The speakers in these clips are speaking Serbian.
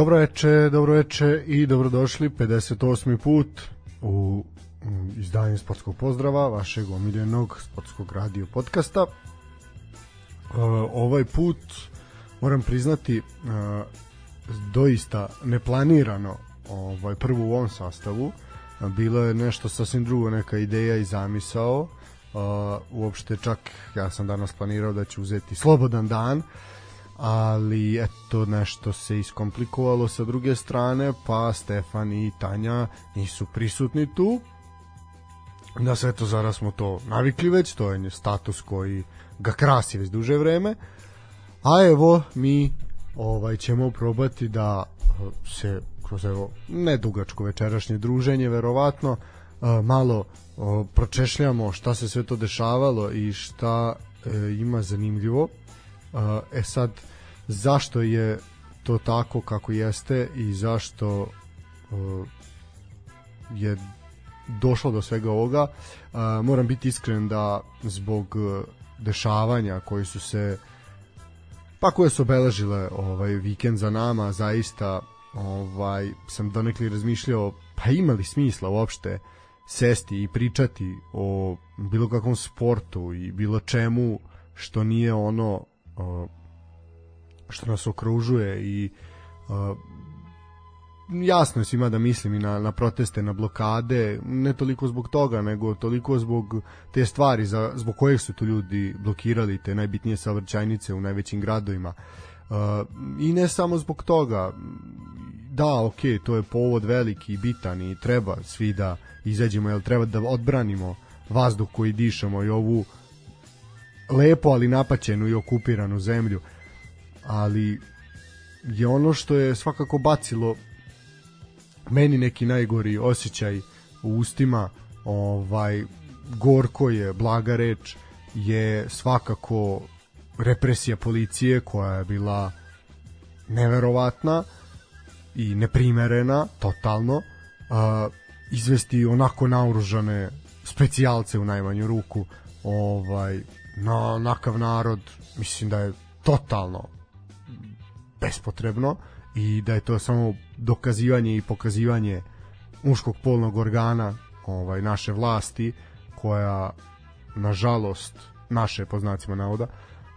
Dobro veče, dobro veče i dobrodošli 58. put u izdanju sportskog pozdrava vašeg omiljenog sportskog radio podcasta. Uh, ovaj put moram priznati uh, doista neplanirano ovaj prvo u ovom sastavu bilo je nešto sasvim drugo neka ideja i zamisao uopšte čak ja sam danas planirao da ću uzeti slobodan dan uh, ali eto nešto se iskomplikovalo sa druge strane pa Stefan i Tanja nisu prisutni tu. Da se eto zara smo to navikli već to je status koji ga krasi već duže vreme. A evo mi ovaj ćemo probati da se kroz evo nedugačko večerašnje druženje verovatno malo pročešljamo šta se sve to dešavalo i šta ima zanimljivo. E sad zašto je to tako kako jeste i zašto uh, je došlo do svega ovoga. Uh, moram biti iskren da zbog uh, dešavanja koji su se pa koje su obeležile ovaj vikend za nama, zaista ovaj sam donekli razmišljao pa ima li smisla uopšte sesti i pričati o bilo kakvom sportu i bilo čemu što nije ono uh, što nas okružuje i uh, jasno je svima da mislim i na, na proteste, na blokade, ne toliko zbog toga, nego toliko zbog te stvari za, zbog kojih su tu ljudi blokirali te najbitnije savrćajnice u najvećim gradovima. Uh, I ne samo zbog toga, da, ok, to je povod veliki i bitan i treba svi da izađemo, jer treba da odbranimo vazduh koji dišemo i ovu lepo, ali napaćenu i okupiranu zemlju. Uh, ali je ono što je svakako bacilo meni neki najgori osjećaj u ustima ovaj gorko je blaga reč je svakako represija policije koja je bila neverovatna i neprimerena totalno. Uh, izvesti onako naoružane specijalce u najmanju ruku ovaj na nakav narod mislim da je totalno bespotrebno i da je to samo dokazivanje i pokazivanje muškog polnog organa ovaj naše vlasti koja nažalost naše po znacima navoda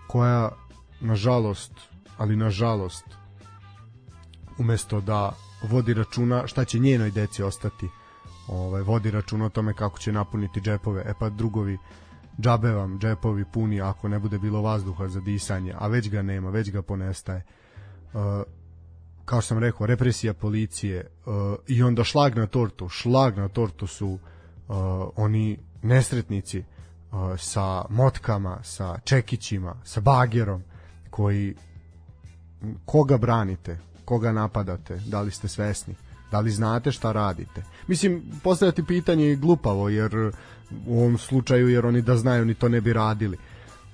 koja nažalost ali nažalost umesto da vodi računa šta će njenoj deci ostati ovaj vodi računa o tome kako će napuniti džepove. E pa drugovi džabe vam džepovi puni ako ne bude bilo vazduha za disanje a već ga nema već ga ponestaje kao što sam rekao, represija policije uh, i onda šlag na tortu. Šlag na tortu su uh, oni nesretnici uh, sa motkama, sa čekićima, sa bagerom koji koga branite, koga napadate, da li ste svesni, da li znate šta radite. Mislim, postavljati pitanje je glupavo, jer u ovom slučaju, jer oni da znaju, ni to ne bi radili.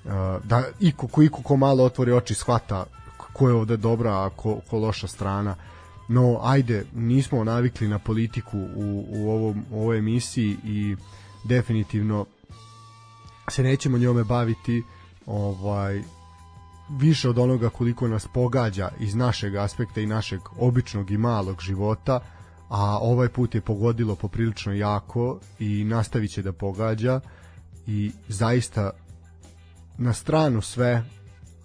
Uh, da iko ko, iko ko malo otvori oči shvata ko je ovde dobra, a ko, ko loša strana. No, ajde, nismo navikli na politiku u, u, ovom, u ovoj emisiji i definitivno se nećemo njome baviti ovaj više od onoga koliko nas pogađa iz našeg aspekta i našeg običnog i malog života, a ovaj put je pogodilo poprilično jako i nastavit će da pogađa i zaista na stranu sve,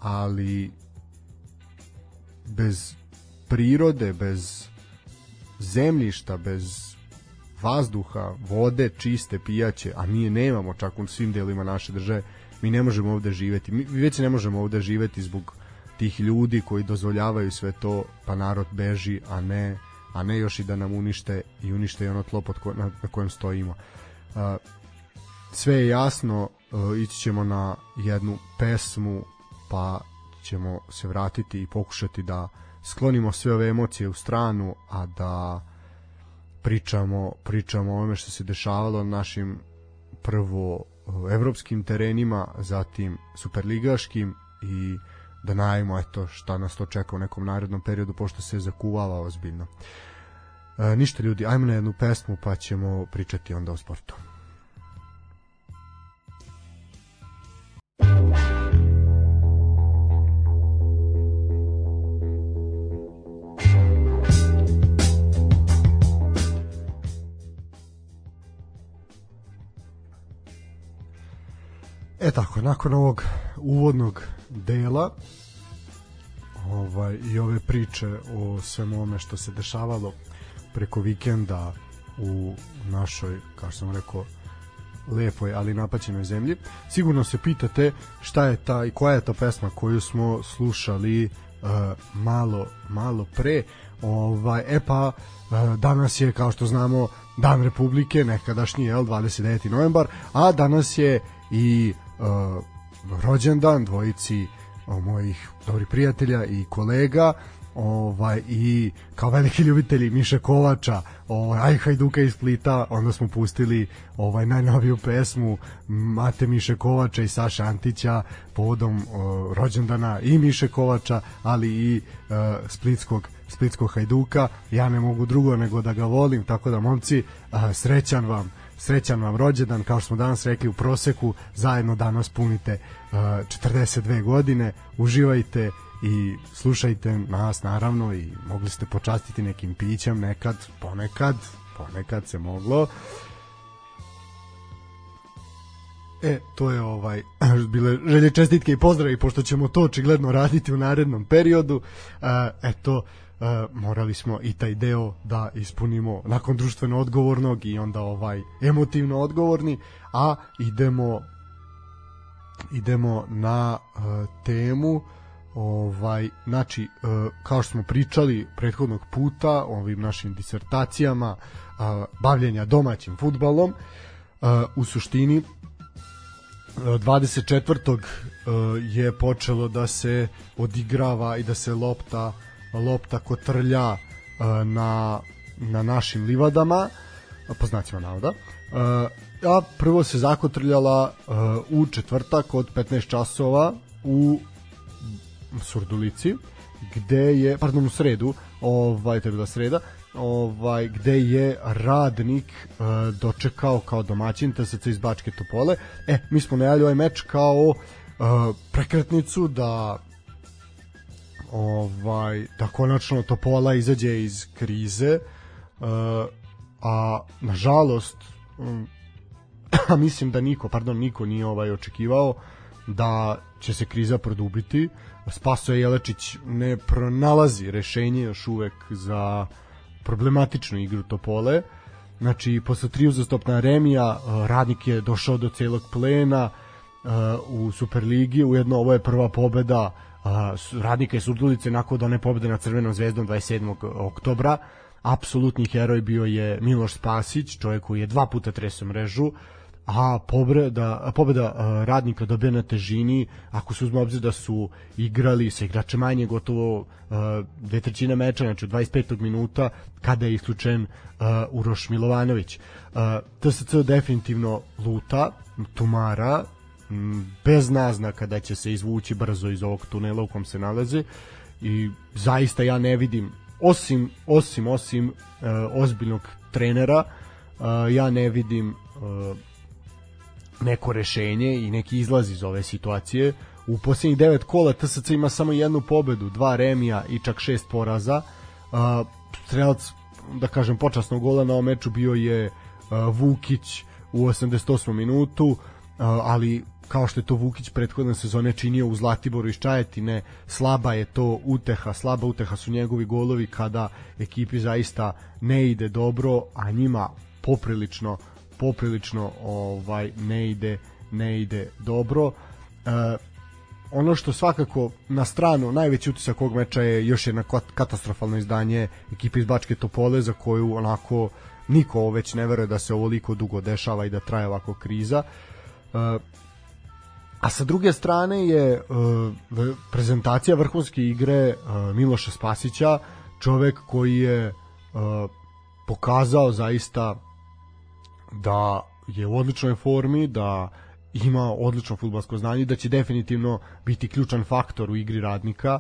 ali bez prirode, bez zemljišta, bez vazduha, vode, čiste, pijaće, a mi je nemamo čak u svim delima naše države, mi ne možemo ovde živeti. Mi već ne možemo ovde živeti zbog tih ljudi koji dozvoljavaju sve to, pa narod beži, a ne a ne još i da nam unište i unište i ono tlo pod ko, na, na kojem stojimo. Uh, sve je jasno, uh, ići ćemo na jednu pesmu, pa ćemo se vratiti i pokušati da sklonimo sve ove emocije u stranu, a da pričamo, pričamo o ome što se dešavalo na našim prvo evropskim terenima, zatim superligaškim i da najmo eto šta nas to čeka u nekom narednom periodu pošto se zakuvava ozbiljno. E, ništa ljudi, ajmo na jednu pesmu pa ćemo pričati onda o sportu. Nakon ovog uvodnog dela ovaj, i ove priče o svemu ome što se dešavalo preko vikenda u našoj, kao što sam rekao, lepoj, ali napaćenoj zemlji. Sigurno se pitate šta je ta i koja je ta pesma koju smo slušali uh, malo, malo pre. Ovaj, e pa, uh, danas je, kao što znamo, Dan Republike, nekadašnji, jel, 29. novembar, a danas je i rođendan dvojici mojih dobrih prijatelja i kolega ovaj i kao veliki ljubitelji Miše Kovača, ovaj aj Hajduka iz Splita, onda smo pustili ovaj najnoviju pesmu Mate Miše Kovača i Saša Antića povodom o, rođendana i Miše Kovača, ali i uh, splitskog splitskog Hajduka. Ja ne mogu drugo nego da ga volim, tako da momci, uh, srećan vam srećan vam rođendan, kao što smo danas rekli u proseku, zajedno danas punite uh, 42 godine, uživajte i slušajte nas naravno i mogli ste počastiti nekim pićem nekad, ponekad, ponekad se moglo. E, to je ovaj bile želje čestitke i pozdravi pošto ćemo to očigledno raditi u narednom periodu. Uh, eto, morali smo i taj deo da ispunimo nakon društveno odgovornog i onda ovaj emotivno odgovorni, a idemo idemo na uh, temu ovaj znači e, kao što smo pričali prethodnog puta ovim našim disertacijama bavljenja domaćim fudbalom u suštini 24. je počelo da se odigrava i da se lopta lopta kotrlja na na našim livadama po znacima navoda a prvo se zakotrljala u četvrtak od 15 časova u Surdulici gde je, pardon, u sredu, ovaj, to je bila sreda, ovaj, gde je radnik uh, dočekao kao domaćin TSC iz Bačke Topole. E, mi smo najavili ovaj meč kao uh, prekretnicu da ovaj da konačno Topola izađe iz krize uh, a nažalost um, mislim da niko, pardon, niko nije ovaj očekivao da će se kriza produbiti. Spaso Jelečić ne pronalazi rešenje još uvek za problematičnu igru Topole. Znači, posle tri uzastopna remija, uh, radnik je došao do celog plena uh, u Superligi, ujedno ovo je prva pobeda radnika i Surdulice nakon da one pobede na Crvenom zvezdom 27. oktobra. Apsolutni heroj bio je Miloš Spasić, čovjek koji je dva puta tresao mrežu, a pobreda, pobeda radnika dobija na težini ako se uzme obzir da su igrali sa igrače manje gotovo dve trećine meča, znači u 25. minuta kada je isključen Uroš Milovanović. TSC definitivno luta, tumara, bez naznaka da će se izvući brzo iz ovog tunela u kom se nalaze i zaista ja ne vidim osim osim osim uh, ozbiljnog trenera uh, ja ne vidim uh, neko rešenje i neki izlaz iz ove situacije. U posljednjih devet kola TSC ima samo jednu pobedu, dva remija i čak šest poraza. Uh, strelac, da kažem, počasnog gola na ovom meču bio je uh, Vukić u 88. minutu, uh, ali kao što je to Vukić prethodne sezone činio u Zlatiboru iz Čajetine, slaba je to uteha, slaba uteha su njegovi golovi kada ekipi zaista ne ide dobro, a njima poprilično poprilično ovaj ne ide ne ide dobro. E, ono što svakako na stranu najveći utisak ovog meča je još jedno katastrofalno izdanje ekipe iz Bačke Topole za koju onako niko već ne veruje da se ovoliko dugo dešava i da traje ovako kriza. E, a sa druge strane je e, prezentacija vrhunske igre Miloša Spasića, čovek koji je pokazao zaista da je u odličnoj formi, da ima odlično futbalsko znanje i da će definitivno biti ključan faktor u igri radnika.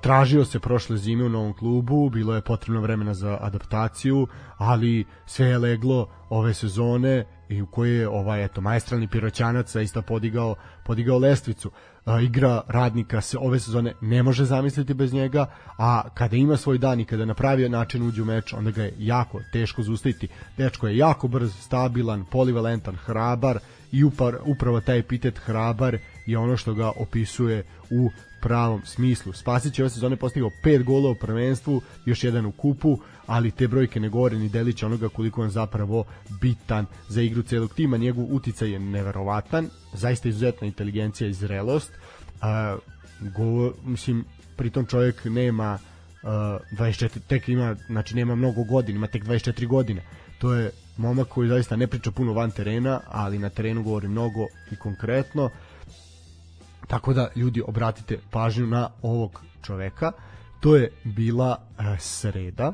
Tražio se prošle zime u novom klubu, bilo je potrebno vremena za adaptaciju, ali sve je leglo ove sezone i u kojoj je ovaj eto maestralni piroćanac zaista podigao podigao lestvicu. a, igra radnika se ove sezone ne može zamisliti bez njega, a kada ima svoj dan i kada na pravi način uđe u meč, onda ga je jako teško zaustaviti. Dečko je jako brz, stabilan, polivalentan, hrabar i upar, upravo taj epitet hrabar je ono što ga opisuje u pravom smislu. Spasić je ove sezone postigao 5 golova u prvenstvu, još jedan u kupu, ali te brojke ne govore ni delić onoga koliko on zapravo bitan za igru celog tima. Njegov uticaj je neverovatan, zaista izuzetna inteligencija i zrelost. Uh, go, mislim, pritom čovjek nema uh, 24, tek ima, znači nema mnogo godina, ima tek 24 godine. To je momak koji zaista ne priča puno van terena, ali na terenu govori mnogo i konkretno. Tako da ljudi obratite pažnju na ovog čoveka. To je bila uh, sreda.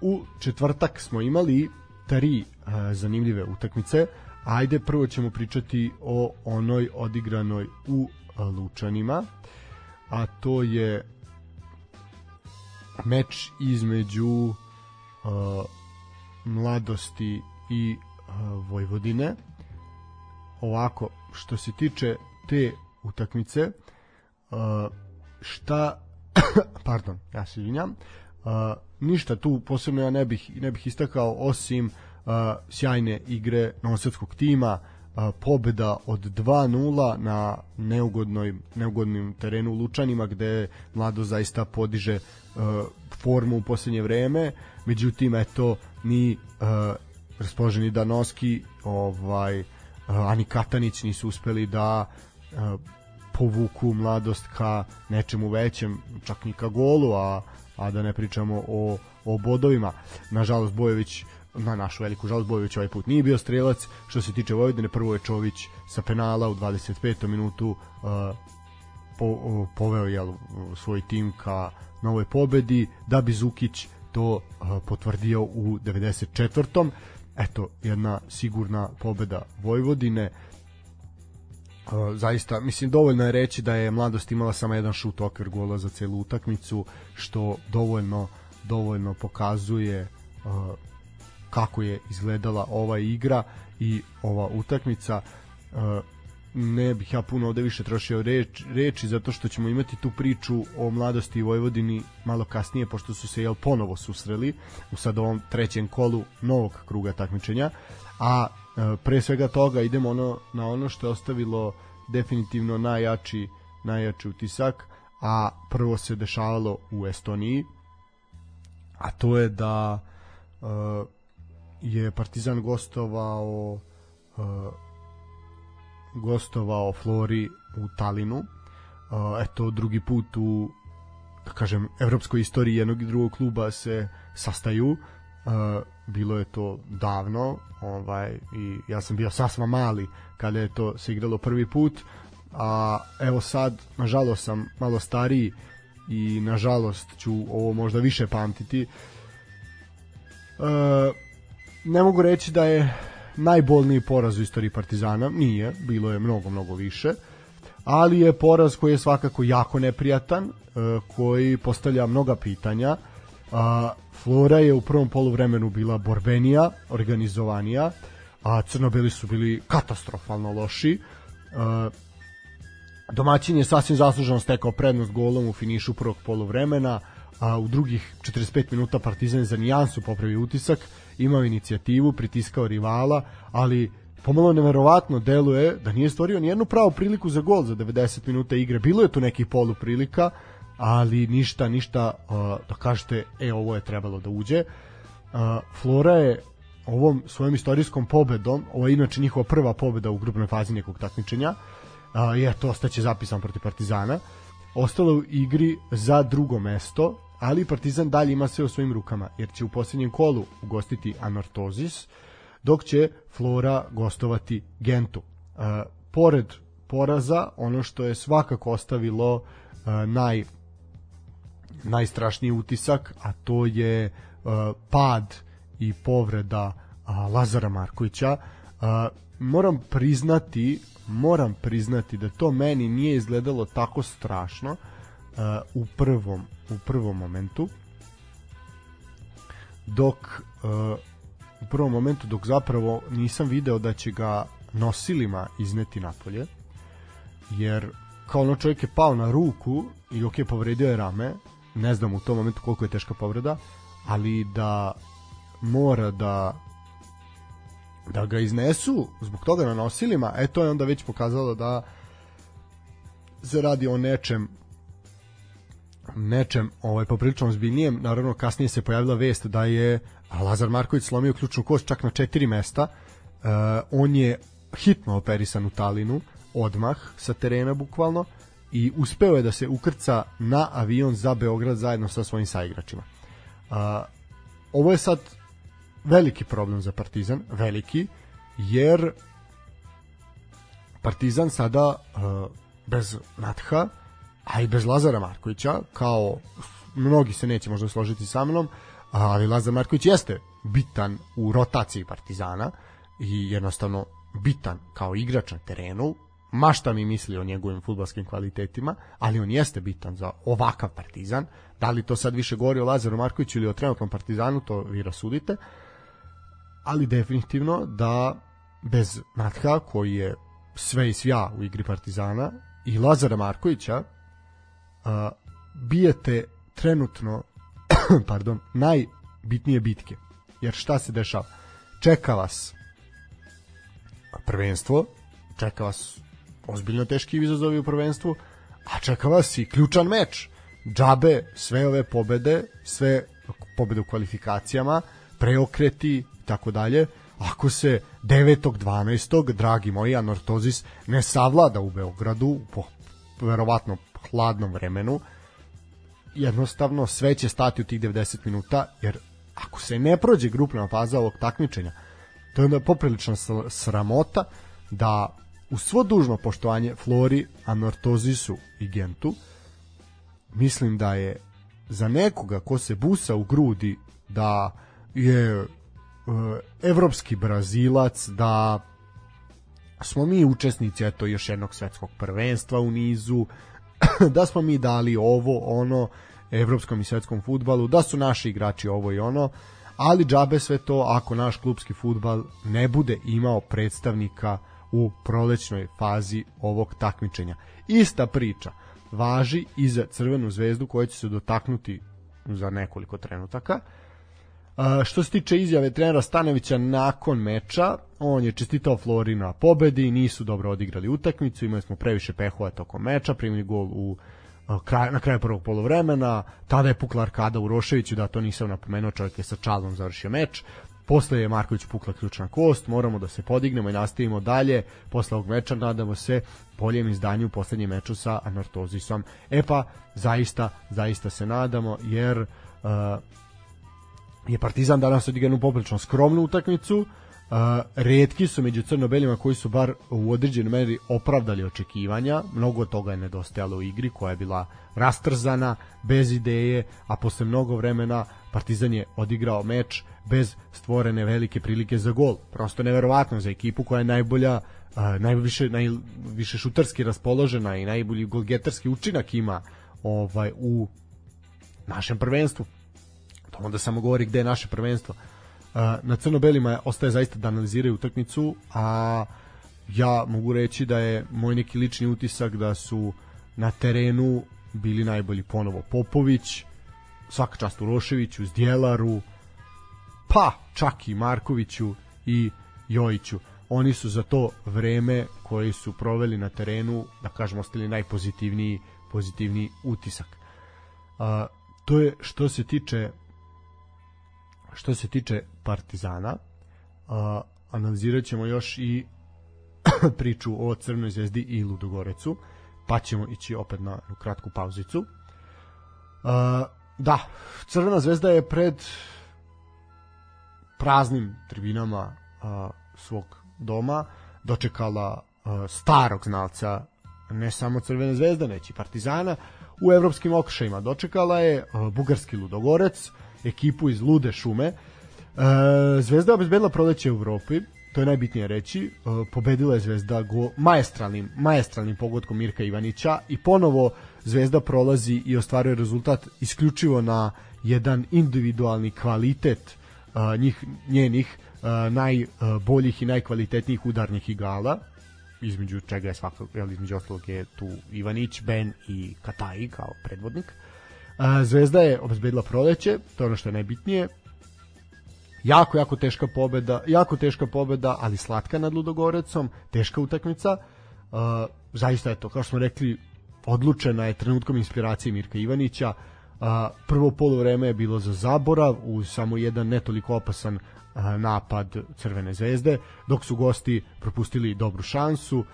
U četvrtak smo imali tri uh, zanimljive utakmice. Ajde, prvo ćemo pričati o onoj odigranoj u Lučanima, a to je meč između uh, mladosti i uh, Vojvodine. Ovako, što se tiče te utakmice, uh, šta pardon, ja se izvinjam, uh, ništa tu posebno ja ne bih, ne bih istakao osim uh, sjajne igre novosadskog tima, uh, pobeda od 2-0 na neugodnoj, neugodnim terenu u Lučanima gde Mlado zaista podiže uh, formu u poslednje vreme, međutim eto ni uh, raspoloženi Danoski ovaj, uh, ani Katanić nisu uspeli da povuku mladost ka nečemu većem, čak ni ka golu, a, a da ne pričamo o, o bodovima. Nažalost, Bojević na našu veliku žalost Bojević ovaj put nije bio strelac. Što se tiče Vojvodine, prvo je Čović sa penala u 25. minutu uh, po, uh, poveo jel, svoj tim ka novoj pobedi, da bi Zukić to uh, potvrdio u 94. Eto, jedna sigurna pobeda Vojvodine zaista, mislim, dovoljno je reći da je mladost imala samo jedan šut okvir gola za celu utakmicu, što dovoljno dovoljno pokazuje uh, kako je izgledala ova igra i ova utakmica. Uh, ne bih ja puno ovde više trošio reč, reči zato što ćemo imati tu priču o mladosti i Vojvodini malo kasnije pošto su se jel ponovo susreli u sad ovom trećem kolu novog kruga takmičenja a pre svega toga idemo ono, na ono što je ostavilo definitivno najjači, najjači utisak, a prvo se dešavalo u Estoniji, a to je da uh, je Partizan gostovao uh, gostovao Flori u Talinu. Uh, eto, drugi put u da kažem, evropskoj istoriji jednog i drugog kluba se sastaju. Bilo je to davno ovaj i ja sam bio sasva mali kada je to se igralo prvi put a evo sad nažalost sam malo stariji i nažalost ću ovo možda više pamtiti. E, ne mogu reći da je najbolniji poraz u istoriji Partizana nije, bilo je mnogo mnogo više ali je poraz koji je svakako jako neprijatan e, koji postavlja mnoga pitanja a, Flora je u prvom poluvremenu bila borbenija, organizovanija, a crnobeli su bili katastrofalno loši. Uh, domaćin je sasvim zasluženo stekao prednost golom u finišu prvog poluvremena, a u drugih 45 minuta Partizan za nijansu popravio utisak, imao inicijativu, pritiskao rivala, ali pomalo neverovatno deluje da nije stvorio ni jednu pravu priliku za gol za 90 minuta igre. Bilo je tu nekih polu prilika, ali ništa, ništa uh, da kažete, e, ovo je trebalo da uđe. Uh, Flora je ovom svojom istorijskom pobedom, ovo je inače njihova prva pobeda u grupnoj fazi nekog takmičenja, uh, je to ostaće zapisan protiv Partizana, ostalo u igri za drugo mesto, ali Partizan dalje ima sve u svojim rukama, jer će u posljednjem kolu ugostiti Anortozis, dok će Flora gostovati Gentu. Uh, pored poraza, ono što je svakako ostavilo uh, naj najstrašniji utisak, a to je uh, pad i povreda uh, Lazara Markovića. Uh, moram priznati, moram priznati da to meni nije izgledalo tako strašno uh, u prvom u prvom momentu. Dok uh, u prvom momentu dok zapravo nisam video da će ga nosilima izneti napolje jer kao ono čovjek je pao na ruku i ok, povredio je rame, ne znam u tom momentu koliko je teška povreda, ali da mora da da ga iznesu zbog toga na nosilima, e to je onda već pokazalo da se radi o nečem nečem ovaj poprilično ozbiljnijem. Naravno kasnije se pojavila vest da je Lazar Marković slomio ključnu kost čak na četiri mesta. Uh, on je hitno operisan u Talinu, odmah sa terena bukvalno i uspeo je da se ukrca na avion za Beograd zajedno sa svojim saigračima. Uh, ovo je sad veliki problem za Partizan, veliki, jer Partizan sada uh, bez Natha, a i bez Lazara Markovića, kao mnogi se neće možda složiti sa mnom, ali Lazar Marković jeste bitan u rotaciji Partizana i jednostavno bitan kao igrač na terenu, mašta mi misli o njegovim futbalskim kvalitetima, ali on jeste bitan za ovakav Partizan. Da li to sad više govori o Lazaru Markoviću ili o trenutnom Partizanu, to vi rasudite. Ali definitivno da bez Natha, koji je sve i svja u igri Partizana, i Lazara Markovića, a, bijete trenutno pardon, najbitnije bitke. Jer šta se dešava? Čeka vas prvenstvo, čeka vas ozbiljno teški izazovi u prvenstvu, a čeka vas i ključan meč. Džabe, sve ove pobede, sve pobede u kvalifikacijama, preokreti i tako dalje. Ako se 9.12. dragi moji Anortozis ne savlada u Beogradu po verovatno hladnom vremenu, jednostavno sve će stati u tih 90 minuta, jer ako se ne prođe grupna faza ovog takmičenja, to je onda poprilična sramota da u svo dužno poštovanje Flori, Anortozisu i Gentu, mislim da je za nekoga ko se busa u grudi da je e, evropski brazilac, da smo mi učesnici eto još jednog svetskog prvenstva u nizu, da smo mi dali ovo, ono, evropskom i svetskom futbalu, da su naši igrači ovo i ono, ali džabe sve to ako naš klubski futbal ne bude imao predstavnika u prolećnoj fazi ovog takmičenja. Ista priča važi i za Crvenu zvezdu koja će se dotaknuti za nekoliko trenutaka. Što se tiče izjave trenera Stanovića nakon meča, on je čestitao Flori na pobedi, nisu dobro odigrali utakmicu, imali smo previše pehova tokom meča, primili gol u kraj, na kraju prvog polovremena, tada je pukla arkada u Roševiću, da to nisam napomenuo, čovjek je sa Čalom završio meč, posle je Marković pukla ključna kost, moramo da se podignemo i nastavimo dalje, posle ovog meča nadamo se boljem izdanju u poslednjem meču sa Anortozisom. E pa, zaista, zaista se nadamo, jer uh, je Partizan danas odigran u poprilično skromnu utakmicu, uh, redki su među crno-belima koji su bar u određenoj meri opravdali očekivanja. Mnogo toga je nedostajalo u igri koja je bila rastrzana, bez ideje, a posle mnogo vremena Partizan je odigrao meč bez stvorene velike prilike za gol. Prosto neverovatno za ekipu koja je najbolja, uh, najviše, najviše šutarski raspoložena i najbolji golgetarski učinak ima ovaj u našem prvenstvu. To onda samo govori gde je naše prvenstvo. Uh, na crno-belima ostaje zaista da analiziraju utakmicu, a ja mogu reći da je moj neki lični utisak da su na terenu bili najbolji ponovo Popović, svaka čast Uroševiću, Zdjelaru, pa čak i Markoviću i Jojiću. Oni su za to vreme koji su proveli na terenu, da kažemo, ostali najpozitivniji pozitivni utisak. A, to je što se tiče što se tiče Partizana. A, analizirat ćemo još i priču o Crnoj zvezdi i Ludogorecu, pa ćemo ići opet na kratku pauzicu. A, da, Crvena zvezda je pred praznim tribinama a, svog doma dočekala a, starog znalca ne samo Crvene zvezde, neći Partizana u evropskim okršajima. Dočekala je bugarski Ludogorec, ekipu iz Lude šume. E, Zvezda je obezbedila proleće u Evropi, to je najbitnije reći. E, pobedila je Zvezda go maestralnim, maestralnim pogodkom Mirka Ivanića i ponovo Zvezda prolazi i ostvaruje rezultat isključivo na jedan individualni kvalitet njih, njenih najboljih i najkvalitetnijih udarnih igala između čega je svakako, jel, između ostalog je tu Ivanić, Ben i Kataji kao predvodnik. A, Zvezda je obezbedila proleće, to je ono što je najbitnije. Jako, jako teška pobeda, jako teška pobeda, ali slatka nad Ludogorecom, teška utakmica. Uh, zaista je to, kao što smo rekli, odlučena je trenutkom inspiracije Mirka Ivanića. Uh, prvo polovreme je bilo za zaborav, uz samo jedan netoliko opasan napad Crvene zvezde, dok su gosti propustili dobru šansu.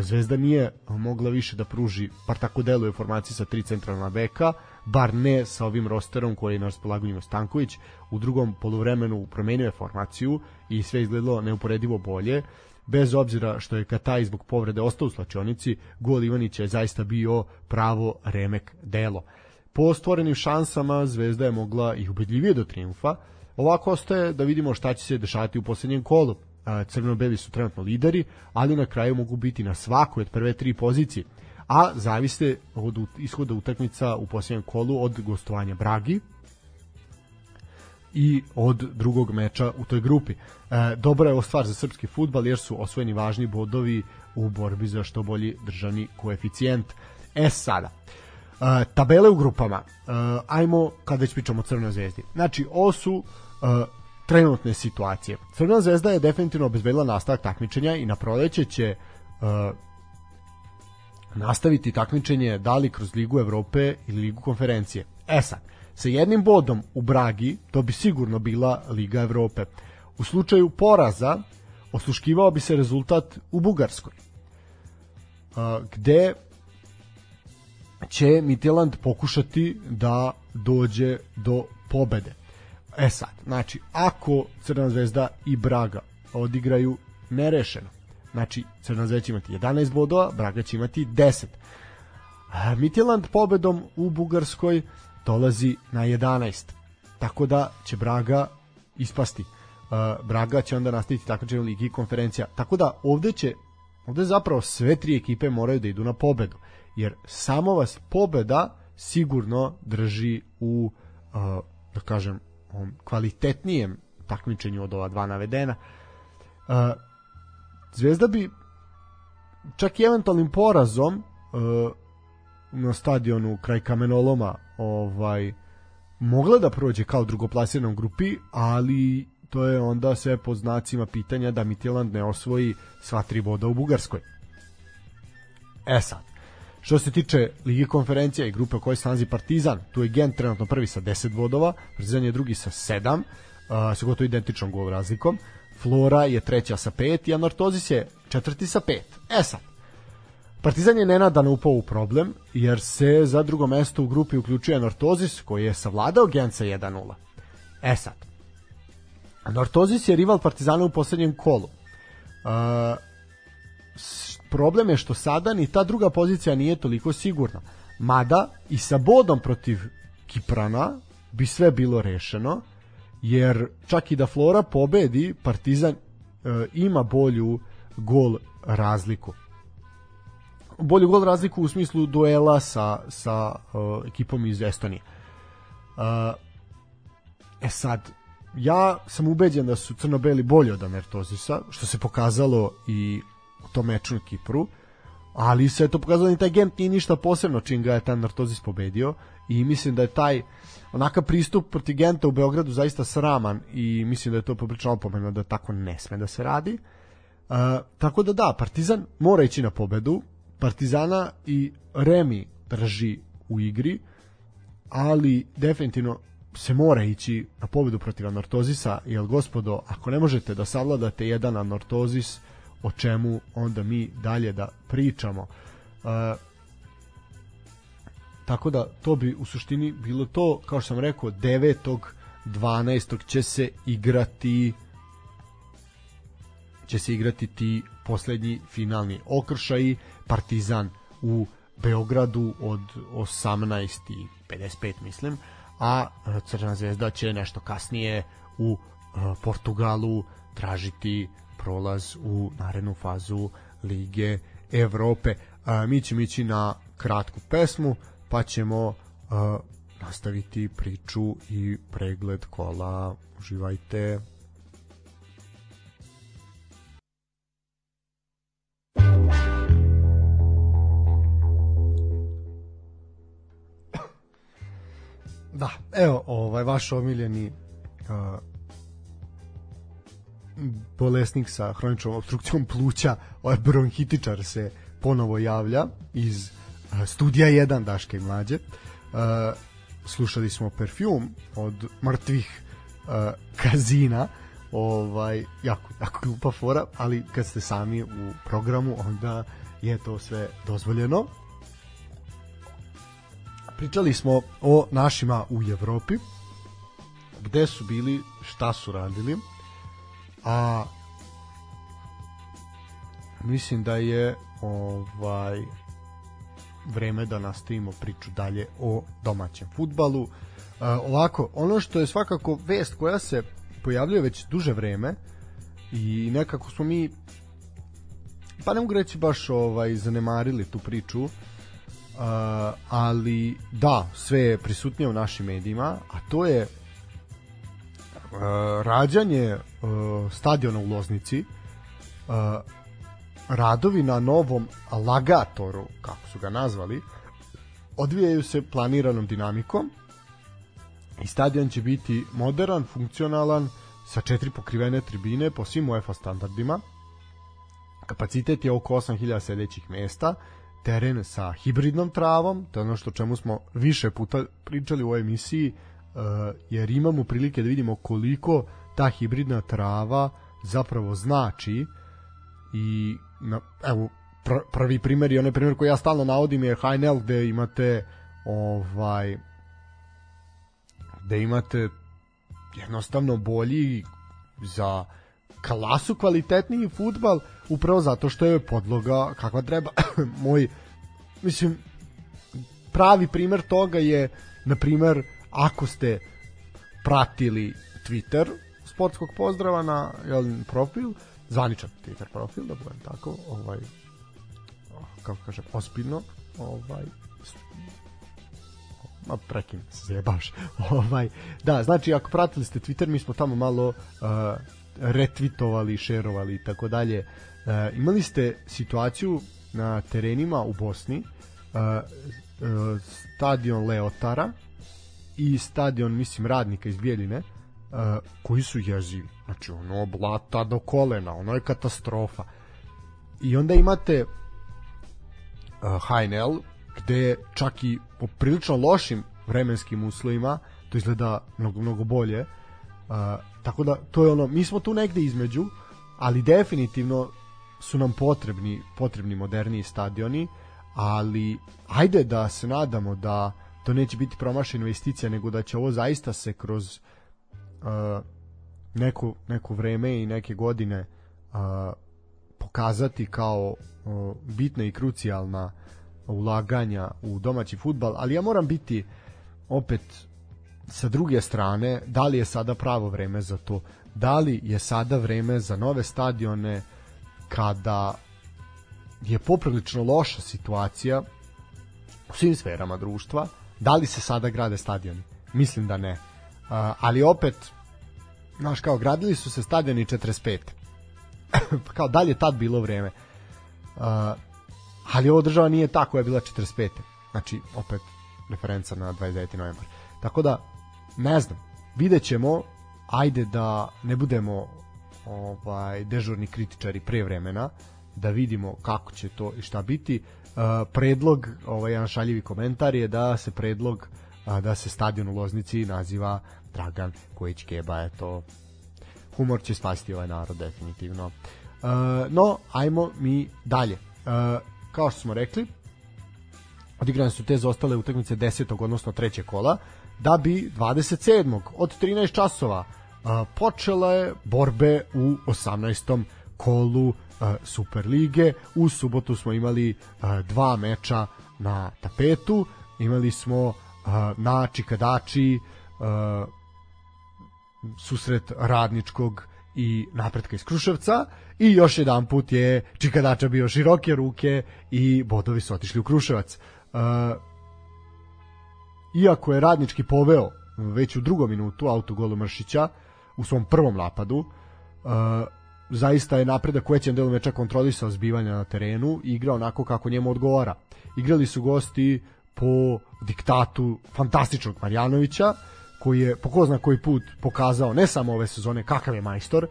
Zvezda nije mogla više da pruži, par tako deluje formaciji sa tri centralna beka, bar ne sa ovim rosterom koji je na raspolaganju Stanković. U drugom poluvremenu promenio je formaciju i sve izgledalo neuporedivo bolje. Bez obzira što je Kataj zbog povrede ostao u slačionici, gol Ivanića je zaista bio pravo remek delo. Po stvorenim šansama Zvezda je mogla i ubedljivije do triumfa, Ovako ostaje da vidimo šta će se dešavati u poslednjem kolu. Crveno-beli su trenutno lideri, ali na kraju mogu biti na svakoj od prve tri pozicije, a zaviste od ishoda utakmica u poslednjem kolu od gostovanja Bragi i od drugog meča u toj grupi. E, dobra je ovo stvar za srpski futbal jer su osvojeni važni bodovi u borbi za što bolji državni koeficijent. E sada, e, tabele u grupama. E, ajmo, kad već pričamo o Crvenoj zvezdi. Znači, ovo su uh, trenutne situacije. Crvena zvezda je definitivno obezbedila nastavak takmičenja i na proleće će uh, nastaviti takmičenje da li kroz Ligu Evrope ili Ligu konferencije. E sad, sa jednim bodom u Bragi to bi sigurno bila Liga Evrope. U slučaju poraza osluškivao bi se rezultat u Bugarskoj, gde će Mitjeland pokušati da dođe do pobede. E sad, znači, ako Crna zvezda i Braga odigraju nerešeno, znači Crna zvezda će imati 11 bodova, Braga će imati 10. Mitjeland pobedom u Bugarskoj dolazi na 11. Tako da će Braga ispasti. Braga će onda nastaviti takmičenje u ligi konferencija. Tako da ovde će ovde zapravo sve tri ekipe moraju da idu na pobedu. Jer samo vas pobeda sigurno drži u da kažem kvalitetnijem takmičenju od ova dva navedena. Zvezda bi čak i eventualnim porazom uh, na stadionu kraj kamenoloma ovaj mogla da prođe kao drugoplasiranom grupi, ali to je onda sve po znacima pitanja da Mitjeland ne osvoji sva tri boda u Bugarskoj. E sad, Što se tiče Ligi konferencija i grupe u kojoj se Partizan, tu je Gent trenutno prvi sa 10 bodova, Partizan je drugi sa 7, uh, sa gotovo identičnom gol razlikom. Flora je treća sa 5 i Anortozis je četvrti sa 5. E sad, Partizan je nenadano upao u problem, jer se za drugo mesto u grupi uključuje Anortozis, koji je savladao Gent sa 1-0. E sad, Anortozis je rival Partizana u poslednjem kolu. Uh, problem je što sada ni ta druga pozicija nije toliko sigurna. Mada i sa bodom protiv Kiprana bi sve bilo rešeno, jer čak i da Flora pobedi, Partizan e, ima bolju gol razliku. Bolju gol razliku u smislu duela sa, sa e, ekipom iz Estonije. E, e sad, ja sam ubeđen da su crno-beli bolji od Amertozisa, što se pokazalo i u tom meču na Kipru, ali se je to pokazalo ni taj nije ništa posebno čim ga je taj Nartozis pobedio i mislim da je taj onakav pristup proti Genta u Beogradu zaista sraman i mislim da je to poprično opomena da tako ne sme da se radi. Uh, tako da da, Partizan mora ići na pobedu, Partizana i Remi drži u igri, ali definitivno se mora ići na pobedu protiv Anortozisa, jer gospodo, ako ne možete da savladate jedan Anortozis, o čemu onda mi dalje da pričamo. Uh, tako da to bi u suštini bilo to, kao što sam rekao, 9. 12. će se igrati će se igrati ti poslednji finalni okršaji Partizan u Beogradu od 18.55 mislim a Crna zvezda će nešto kasnije u Portugalu tražiti prolaz u narednu fazu Lige Evrope. A, mi ćemo ići na kratku pesmu, pa ćemo a, nastaviti priču i pregled kola. Uživajte! Da, evo, ovaj vaš omiljeni bolesnik sa hroničnom obstrukcijom pluća, ovaj bronhitičar se ponovo javlja iz uh, studija 1 Daške i mlađe. Uh, slušali smo Perfume od mrtvih uh, kazina ovaj, jako, jako glupa fora, ali kad ste sami u programu, onda je to sve dozvoljeno. Pričali smo o našima u Evropi, gde su bili, šta su radili, a mislim da je ovaj vreme da nastavimo priču dalje o domaćem futbalu. Uh, ovako, ono što je svakako vest koja se pojavljuje već duže vreme i nekako smo mi pa ne mogu reći baš ovaj zanemarili tu priču uh, ali da, sve je prisutnije u našim medijima a to je uh, rađanje uh, stadiona u Loznici uh, radovi na novom lagatoru kako su ga nazvali odvijaju se planiranom dinamikom i stadion će biti modern, funkcionalan, sa četiri pokrivene tribine po svim UEFA standardima. Kapacitet je oko 8000 sedećih mesta, teren sa hibridnom travom, to je ono što čemu smo više puta pričali u ovoj emisiji, uh, jer imamo prilike da vidimo koliko ta hibridna trava zapravo znači i na, evo pr prvi primer i onaj primer koji ja stalno navodim je Heinel gde imate ovaj da imate jednostavno bolji za klasu kvalitetniji futbal upravo zato što je podloga kakva treba. Moj mislim pravi primer toga je na primer ako ste pratili Twitter sportskog pozdrava na jel, profil zvaničan Twitter profil da budem tako ovaj kako kažem ospilno ovaj ma prekin se jebaš. ovaj, da, znači ako pratili ste Twitter, mi smo tamo malo uh, retvitovali, šerovali i tako dalje. Uh, imali ste situaciju na terenima u Bosni, uh, uh, stadion Leotara i stadion, mislim, radnika iz Bijeljine, uh, koji su jezivi. Znači, ono, blata do kolena, ono je katastrofa. I onda imate uh, HNL, gde čak i po prilično lošim vremenskim uslovima to izgleda mnogo, mnogo bolje uh, tako da to je ono mi smo tu negde između ali definitivno su nam potrebni potrebni moderniji stadioni ali ajde da se nadamo da to neće biti promašena investicija nego da će ovo zaista se kroz uh, neko, neko vreme i neke godine uh, pokazati kao uh, bitna i krucijalna uh, ulaganja u domaći futbal, ali ja moram biti opet sa druge strane, da li je sada pravo vreme za to? Da li je sada vreme za nove stadione kada je poprilično loša situacija u svim sferama društva? Da li se sada grade stadioni? Mislim da ne. Ali opet, znaš kao, gradili su se stadioni 45. kao, da li je tad bilo vreme? Uh, ali ovo država nije ta koja je bila 45. Znači, opet referenca na 29. novembar. Tako da, ne znam, vidjet ćemo, ajde da ne budemo ovaj dežurni kritičari pre vremena, da vidimo kako će to i šta biti. Uh, predlog, ovaj jedan šaljivi komentar je da se predlog uh, da se stadion u Loznici naziva Dragan Kojić Keba, eto humor će spasiti ovaj narod definitivno. Uh, no, ajmo mi dalje. Uh, kao što smo rekli, odigrane su te zostale utakmice 10. odnosno treće kola, da bi 27. od 13 časova počela je borbe u 18. kolu Superlige. U subotu smo imali dva meča na tapetu. Imali smo na Čikadači susret radničkog i napretka iz Kruševca i još jedan put je Čikadača bio široke ruke i bodovi su otišli u Kruševac. Iako je radnički poveo već u drugom minutu autogolu Mršića u svom prvom napadu, zaista je napredak u većem delu meča kontrolisao zbivanja na terenu i igrao onako kako njemu odgovara. Igrali su gosti po diktatu fantastičnog Marjanovića koji je po ko zna koji put pokazao ne samo ove sezone kakav je majstor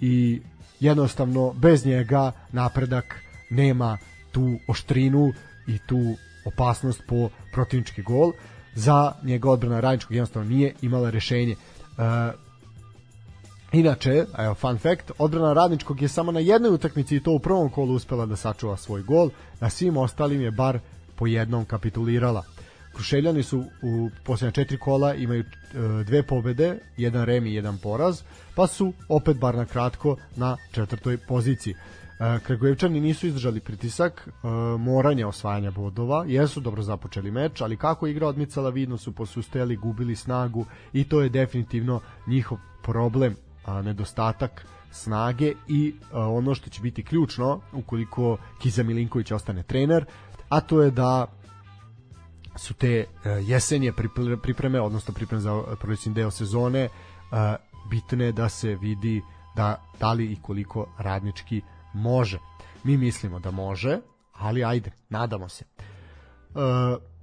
i jednostavno bez njega napredak nema tu oštrinu i tu opasnost po protivnički gol. Za njega odbrana Radničkog jednostavno nije imala rešenje. Uh, Inače, evo, fun fact, odbrana Radničkog je samo na jednoj utakmici i to u prvom kolu uspela da sačuva svoj gol, na svim ostalim je bar po jednom kapitulirala. Krušeljani su u posljednje četiri kola imaju e, dve pobede, jedan rem i jedan poraz, pa su opet bar na kratko na četvrtoj poziciji. E, Kragujevčani nisu izdržali pritisak e, moranja osvajanja bodova, jesu dobro započeli meč, ali kako igra odmicala vidno su posustajali, gubili snagu i to je definitivno njihov problem, a, nedostatak snage i ono što će biti ključno ukoliko Kiza Milinković ostane trener, a to je da su te uh, jesenje pripreme, odnosno pripreme za proljećni deo sezone, uh, bitne da se vidi da, da li i koliko radnički može. Mi mislimo da može, ali ajde, nadamo se.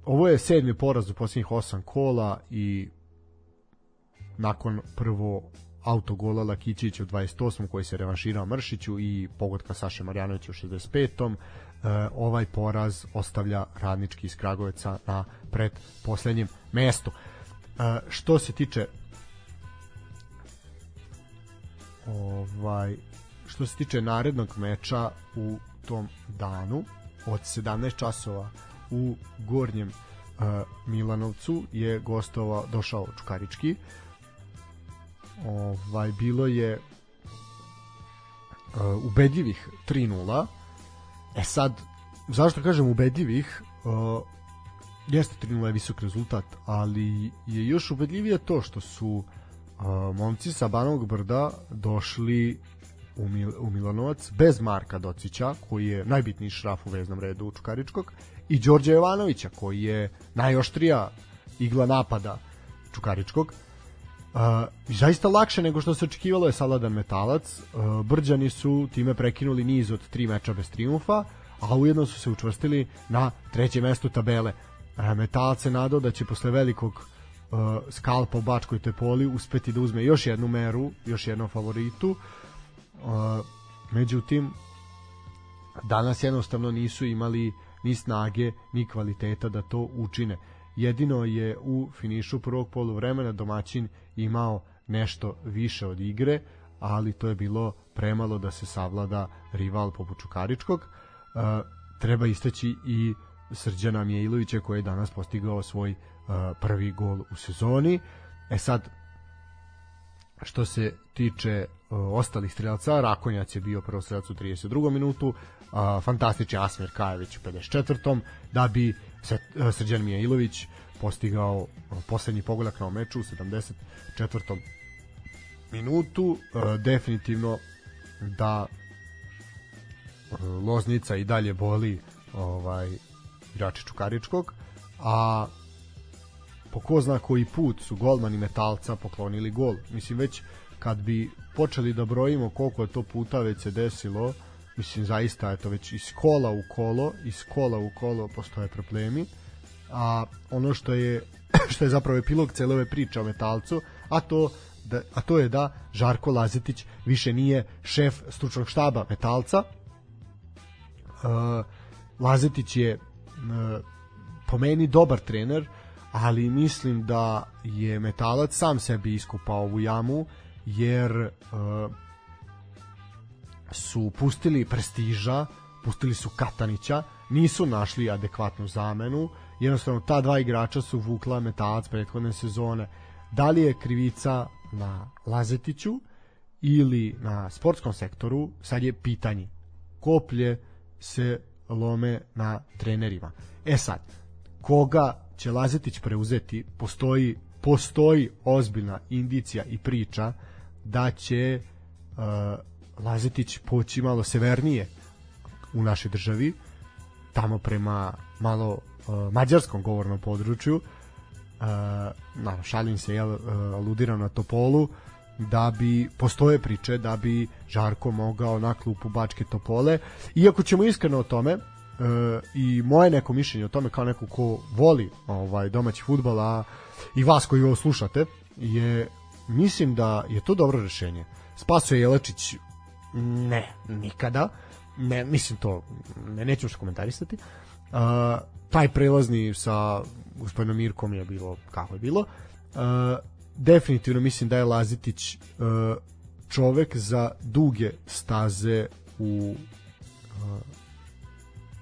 Ovo je sedmi poraz u posljednjih osam kola i nakon prvo autogola Lakićića u 28. koji se revanširao Mršiću i pogodka Saše Marjanovića u 65. E, ovaj poraz ostavlja radnički iz Kragoveca na pred poslednjem mestu. E, što se tiče ovaj što se tiče narednog meča u tom danu od 17 časova u Gornjem uh, Milanovcu je gostova došao Čukarički ovaj bilo je ubedljivih 3:0 E sad, zašto kažem ubedljivih, uh, jeste 3 je visok rezultat, ali je još ubedljivije to što su uh, momci sa Banovog brda došli u, Mil u Milanovac bez Marka Docića, koji je najbitniji šraf u veznom redu Čukaričkog, i Đorđe Jovanovića, koji je najoštrija igla napada Čukaričkog. Uh, zaista lakše nego što se očekivalo je Saladan Metalac. Uh, Brđani su time prekinuli niz od tri meča bez triumfa, a ujedno su se učvrstili na trećem mestu tabele. Uh, Metalac se nadao da će posle velikog uh, skalpa u Bačkoj Tepoli uspeti da uzme još jednu meru, još jednom favoritu. Uh, međutim, danas jednostavno nisu imali ni snage, ni kvaliteta da to učine. Jedino je u finišu prvog poluvremena domaćin imao nešto više od igre, ali to je bilo premalo da se savlada rival poput Čukaričkog. Uh, treba istaći i Srđana Mijailovića koji je danas postigao svoj uh, prvi gol u sezoni. E sad, što se tiče uh, ostalih strelaca, Rakonjac je bio prvo strelac u 32. minutu, uh, fantastični Asmir Kajević u 54. da bi Srđan Mijailović postigao uh, poslednji pogodak na meču u 74. minutu. Uh, definitivno da uh, Loznica i dalje boli ovaj igrači Čukaričkog, a po ko zna koji put su golmani Metalca poklonili gol. Mislim već kad bi počeli da brojimo koliko je to puta već se desilo, mislim zaista je to već iz kola u kolo, iz kola u kolo postoje problemi. A ono što je što je zapravo epilog cele ove priče o Metalcu, a to da, a to je da Žarko Lazetić više nije šef stručnog štaba Metalca. Uh, Lazetić je uh, po meni dobar trener, ali mislim da je Metalac sam sebi iskupao ovu jamu, jer uh, su pustili Prestiža, pustili su Katanića, nisu našli adekvatnu zamenu, jednostavno ta dva igrača su vukla Metalac prethodne sezone. Da li je krivica na Lazetiću ili na sportskom sektoru, sad je pitanje. Koplje se lome na trenerima. E sad, koga će Lazetić preuzeti, postoji postoji ozbiljna indicija i priča da će uh, Lazetić poći malo severnije u našoj državi, tamo prema malo uh, mađarskom govornom području, uh, na, šalim se, jel, uh, aludiram na Topolu, da bi postoje priče da bi Žarko mogao na klupu Bačke Topole. Iako ćemo iskreno o tome, i moje neko mišljenje o tome kao neko ko voli ovaj domaći fudbal a i vas koji ovo slušate je mislim da je to dobro rešenje. Spaso je Jelačić ne, nikada. Ne, mislim to, ne, neću što komentarisati. Uh, taj prelazni sa gospodinom Mirkom je bilo kako je bilo. Uh, definitivno mislim da je Lazitić uh, čovek za duge staze u uh,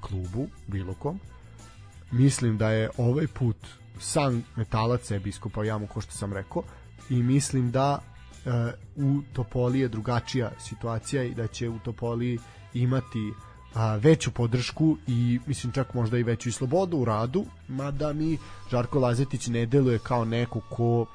klubu, bilo kom. Mislim da je ovaj put sam metalac sebi iskopao jamu, ko što sam rekao, i mislim da u Topoli je drugačija situacija i da će u Topoli imati a, veću podršku i mislim čak možda i veću i slobodu u radu, mada mi Žarko Lazetić ne deluje kao neko ko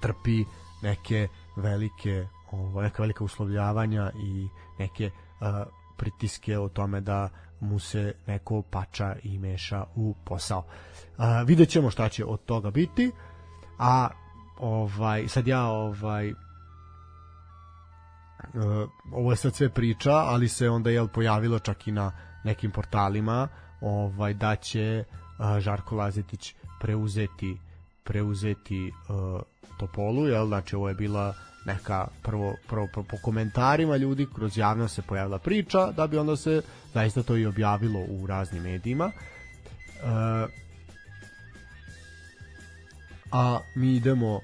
trpi neke velike ovo, neka velika uslovljavanja i neke a, pritiske o tome da mu se neko pača i meša u posao. A, vidjet ćemo šta će od toga biti, a ovaj sad ja ovaj uh, ovo je sad sve priča, ali se onda je pojavilo čak i na nekim portalima ovaj da će uh, Žarko Lazetić preuzeti preuzeti uh, Topolu, jel? Znači ovo je bila neka prvo, prvo, prvo po komentarima ljudi kroz javno se pojavila priča da bi onda se zaista to i objavilo u raznim medijima uh, a mi idemo uh,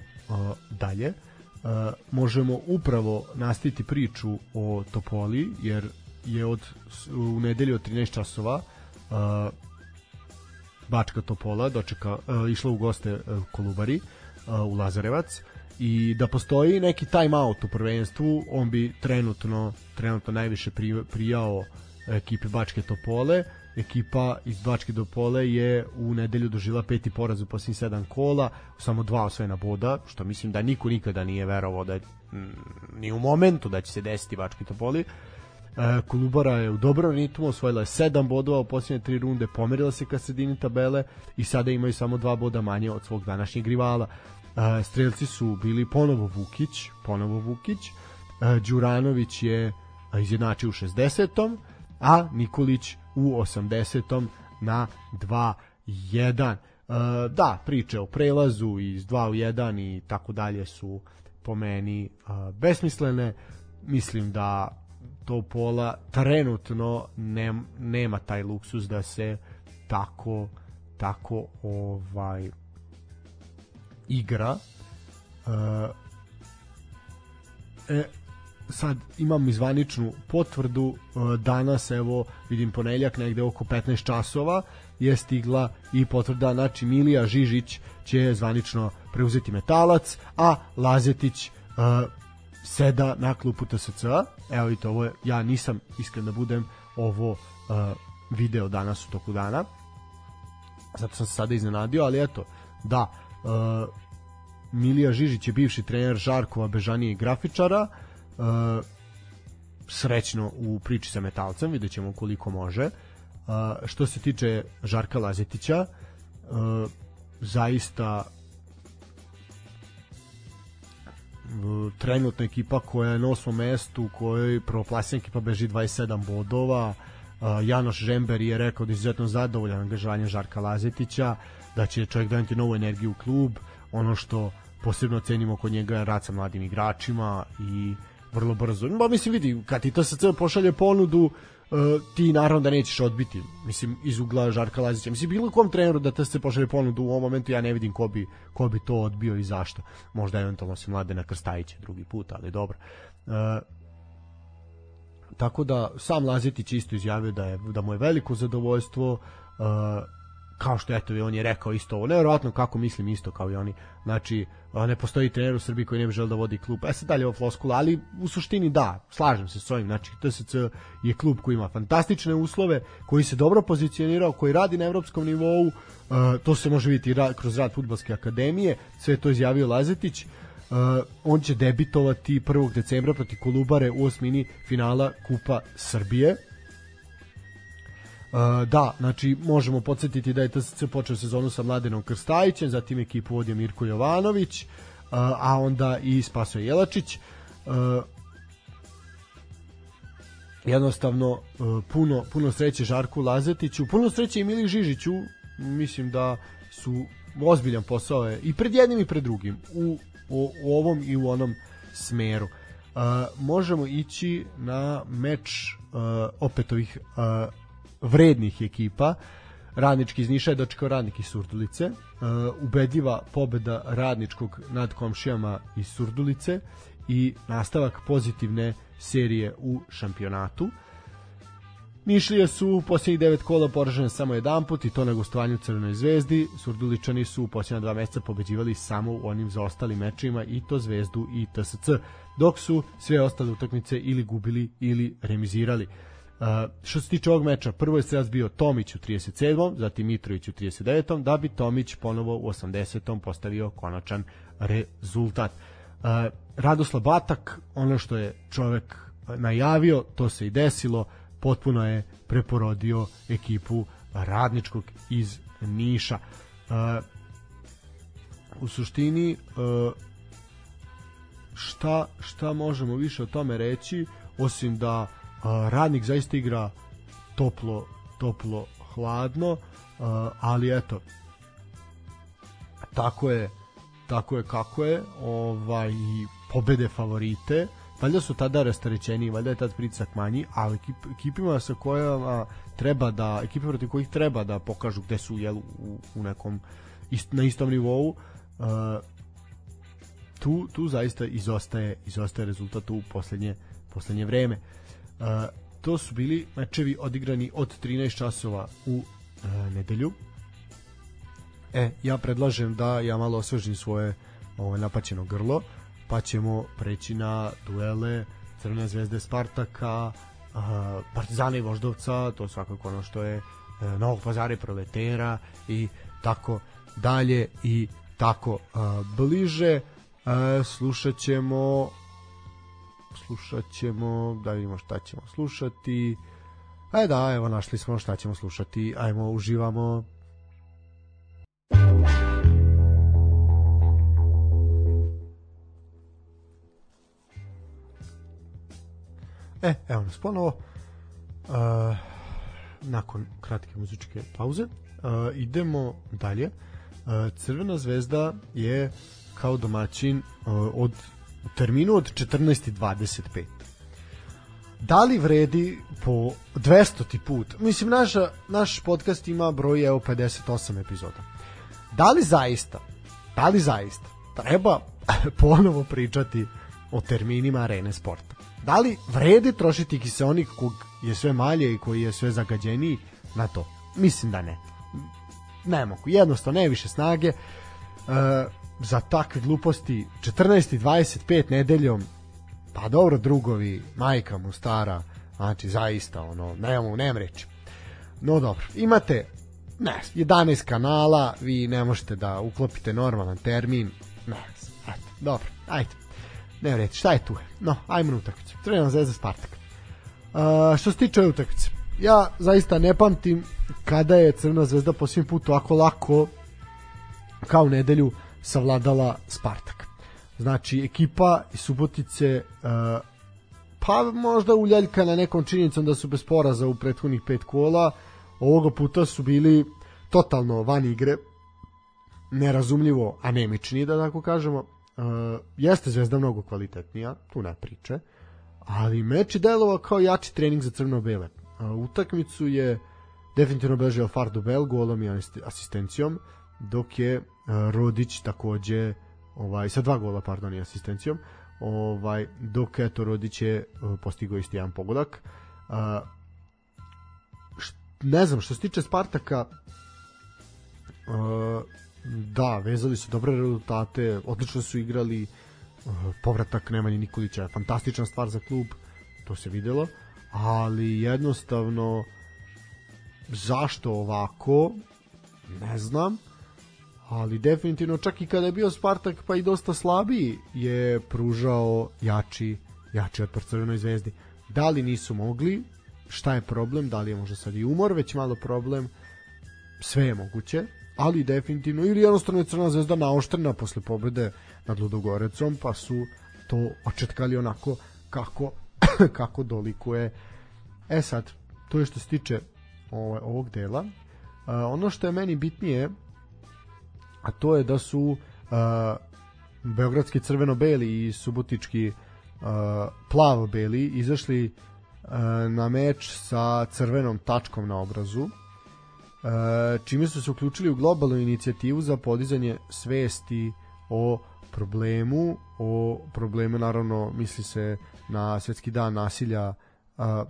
dalje. Uh, možemo upravo nastaviti priču o Topoli jer je od u nedelju od 13 časova uh, Bačka Topola dočeka, uh, išla u goste uh, Kolubari uh, u Lazarevac. I da postoji neki time out u prvenstvu on bi trenutno trenutno najviše prijao ekipi Bačke Topole ekipa iz Bačke do Pole je u nedelju dožila peti poraz u posljednjih sedam kola, samo dva osvojena boda, što mislim da niko nikada nije verovao da je, mm, ni u momentu da će se desiti Bačke Topoli. E, Kolubara je u dobrom ritmu, osvojila je sedam bodova u posljednje tri runde, pomerila se ka sredini tabele i sada imaju samo dva boda manje od svog današnjeg rivala. E, strelci su bili ponovo Vukić, ponovo Vukić, e, Đuranović je izjednačio u 60 a Nikolić u 80. na 2-1. E, da, priče o prelazu iz 2 u 1 i tako dalje su po meni e, besmislene. Mislim da to pola trenutno ne, nema taj luksus da se tako tako ovaj igra e, e sad imam izvaničnu potvrdu uh, danas evo vidim ponedeljak negde oko 15 časova je stigla i potvrda znači Milija Žižić će zvanično preuzeti metalac a Lazetić uh, seda na klupu TSC evo vidite ovo je, ja nisam iskren da budem ovo uh, video danas u toku dana. Zato sam se sada iznenadio ali eto da uh, Milija Žižić je bivši trener Žarkova Bežanije i grafičara uh, srećno u priči sa metalcem, vidjet ćemo koliko može. Uh, što se tiče Žarka Lazetića, uh, zaista trenutna ekipa koja je na osmom mestu, kojoj prvoplasna ekipa beži 27 bodova, Janoš Žember je rekao da je izuzetno zadovoljan angažovanjem Žarka Lazetića, da će čovjek doneti novu energiju u klub, ono što posebno cenimo kod njega je rad sa mladim igračima i uh, vrlo brzo. Ba, mislim, vidi, kad ti TSC pošalje ponudu, uh, ti naravno da nećeš odbiti, mislim, iz ugla Žarka Lazića. Mislim, bilo kom treneru da TSC pošalje ponudu u ovom momentu, ja ne vidim ko bi, ko bi to odbio i zašto. Možda eventualno se Mladena Krstajića drugi put, ali dobro. Uh, tako da sam Lazitić isto izjavio da je da mu je veliko zadovoljstvo uh, kao što eto on je rekao isto ovo, nevjerojatno kako mislim isto kao i oni. Znači, ne postoji trener u Srbiji koji ne bi želeo da vodi klub. E sad dalje ovo floskula, ali u suštini da, slažem se s ovim. Znači, TSC je klub koji ima fantastične uslove, koji se dobro pozicionirao, koji radi na evropskom nivou, uh, to se može vidjeti kroz rad futbolske akademije, sve to izjavio Lazetić. Uh, on će debitovati 1. decembra proti Kolubare u osmini finala Kupa Srbije da, znači možemo podsjetiti da je TSC počeo sezonu sa Mladenom Krstajićem, zatim ekipu vodio Mirko Jovanović, uh, a onda i Spaso Jelačić. Uh, jednostavno puno, puno sreće Žarku Lazetiću, puno sreće i Mili Žižiću, mislim da su ozbiljan posao je i pred jednim i pred drugim u, u, u ovom i u onom smeru. Uh, možemo ići na meč uh, opet ovih uh, vrednih ekipa. Radnički iz Niša je dočekao radnik iz Surdulice. Uh, ubedljiva pobeda radničkog nad komšijama iz Surdulice i nastavak pozitivne serije u šampionatu. Nišlije su u posljednjih devet kola poražene samo jedan put i to na gostovanju Crvenoj zvezdi. Surduličani su u posljednja dva meseca pobeđivali samo u onim zaostalim mečima i to zvezdu i TSC, dok su sve ostale utakmice ili gubili ili remizirali. Uh, što se tiče ovog meča, prvo je strelac bio Tomić u 37. zatim Mitrović u 39. da bi Tomić ponovo u 80. postavio konačan rezultat. Uh, Radoslav Batak, ono što je čovek najavio, to se i desilo, potpuno je preporodio ekipu radničkog iz Niša. Uh, u suštini uh, šta, šta možemo više o tome reći osim da uh, radnik zaista igra toplo toplo hladno ali eto tako je tako je kako je ovaj pobede favorite valjda su tada rastarećeni, valjda je tad pritisak manji, ali ekip, ekipima sa kojima treba da, ekipe protiv kojih treba da pokažu gde su jel, u, u nekom ist, na istom nivou, uh, tu, tu zaista izostaje, izostaje rezultat u poslednje, poslednje vreme. Uh, to su bili mečevi odigrani od 13 časova u uh, nedelju. E, ja predlažem da ja malo osvežim svoje ovo, napaćeno grlo. Pa ćemo preći na duele Crvene zvezde Spartaka, Partizana i Voždovca, to svakako ono što je e, Novog pazara i Proletera i tako dalje i tako bliže. E, slušat ćemo slušat ćemo, da vidimo šta ćemo slušati. E da, evo našli smo šta ćemo slušati. Ajmo, uživamo. E, evo nas ponovo. Uh, nakon kratke muzičke pauze uh, idemo dalje. Uh, Crvena zvezda je kao domaćin uh, od u terminu od 14.25. Da li vredi po 200. put? Mislim, naša, naš podcast ima broj evo 58 epizoda. Da li zaista, da li zaista treba ponovo pričati o terminima arene sporta? da li vredi trošiti kiseonik kog je sve malje i koji je sve zagađeniji na to? Mislim da ne. Ne mogu, jednostavno ne više snage. E, za takve gluposti 14 i 25 nedeljom pa dobro drugovi, majka mu stara, znači zaista ono, nemamo, nemam reći. No dobro, imate ne, 11 kanala, vi ne možete da uklopite normalan termin, ne, eto, dobro, ajde ne reći, šta je tu? No, ajmo na utakmicu. Crvena zvezda Spartak. Uh, što se tiče utakmice, ja zaista ne pamtim kada je Crvena zvezda po svim putu ako lako kao nedelju savladala Spartak. Znači, ekipa iz Subotice uh, pa možda uljeljka na nekom činjenicom da su bez poraza u prethodnih pet kola, ovoga puta su bili totalno van igre, nerazumljivo anemični, da tako kažemo, Uh, jeste Zvezda mnogo kvalitetnija, tu ne priče, ali meč je delovao kao jači trening za crno-bele. Uh, utakmicu je definitivno bežao Fardo Bel golom i asistencijom, dok je uh, Rodić takođe ovaj sa dva gola pardon i asistencijom ovaj dok eto Rodić je uh, postigao isti jedan pogodak. Št, ne znam što se tiče Spartaka Da, vezali su dobre rezultate, odlično su igrali, povratak Nemanje Nikolića je fantastična stvar za klub, to se videlo, ali jednostavno zašto ovako, ne znam, ali definitivno čak i kada je bio Spartak pa i dosta slabiji je pružao jači, jači otpor Crvenoj zvezdi. Da li nisu mogli, šta je problem, da li je možda sad i umor već malo problem, sve je moguće, ali definitivno ili jednostavno je Crna zvezda naoštrena posle pobede nad Ludogorecom pa su to očetkali onako kako kako dolikuje E sad, to je što se tiče ovaj, ovog dela. Uh, ono što je meni bitnije, a to je da su uh, beogradski crveno-beli i subotički uh, plavo-beli izašli uh, na meč sa crvenom tačkom na obrazu, uh, čime su se uključili u globalnu inicijativu za podizanje svesti o problemu, o problemu naravno misli se na svetski dan nasilja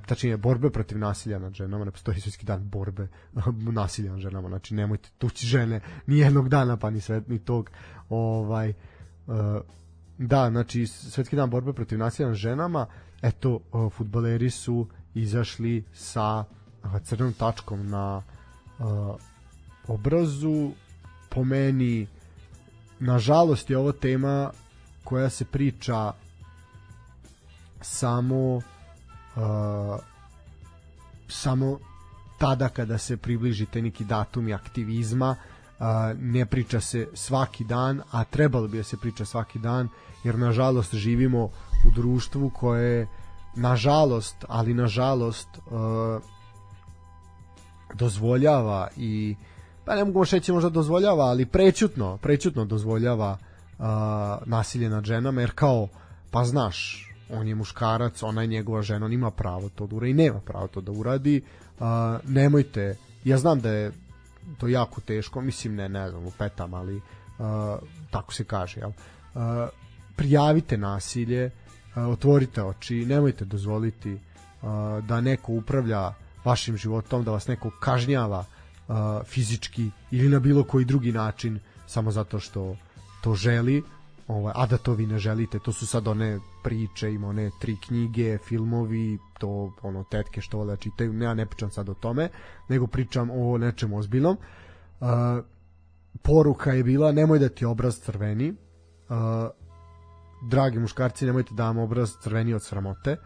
tačnije borbe protiv nasilja nad ženama, ne postoji svetski dan borbe nasilja nad ženama, znači nemojte tući žene ni jednog dana, pa ni svet, ni tog ovaj, a, da, znači svetski dan borbe protiv nasilja nad ženama, eto, futbaleri su izašli sa crnom tačkom na a, obrazu, po meni nažalost je ovo tema koja se priča samo uh, samo tada kada se približite neki datum i aktivizma uh, ne priča se svaki dan a trebalo bi da se priča svaki dan jer nažalost živimo u društvu koje nažalost ali nažalost uh, dozvoljava i pa ne mogu reći možda dozvoljava ali prećutno prećutno dozvoljava uh, nasilje nad ženama jer kao pa znaš on je muškarac, ona je njegova žena, on ima pravo to da uradi i nema pravo to da uradi. Uh, nemojte, ja znam da je to jako teško, mislim ne, ne znam, u petama, ali uh, tako se kaže, jel? Uh, prijavite nasilje, uh, otvorite oči, nemojte dozvoliti uh, da neko upravlja vašim životom, da vas neko kažnjava uh, fizički ili na bilo koji drugi način samo zato što to želi ovaj, a da to vi ne želite, to su sad one priče, ima one tri knjige, filmovi, to ono tetke što vole čitaju, ne, ja ne pričam sad o tome, nego pričam o nečem ozbiljnom. Uh, poruka je bila nemoj da ti obraz crveni, uh, dragi muškarci nemojte da vam obraz crveni od sramote,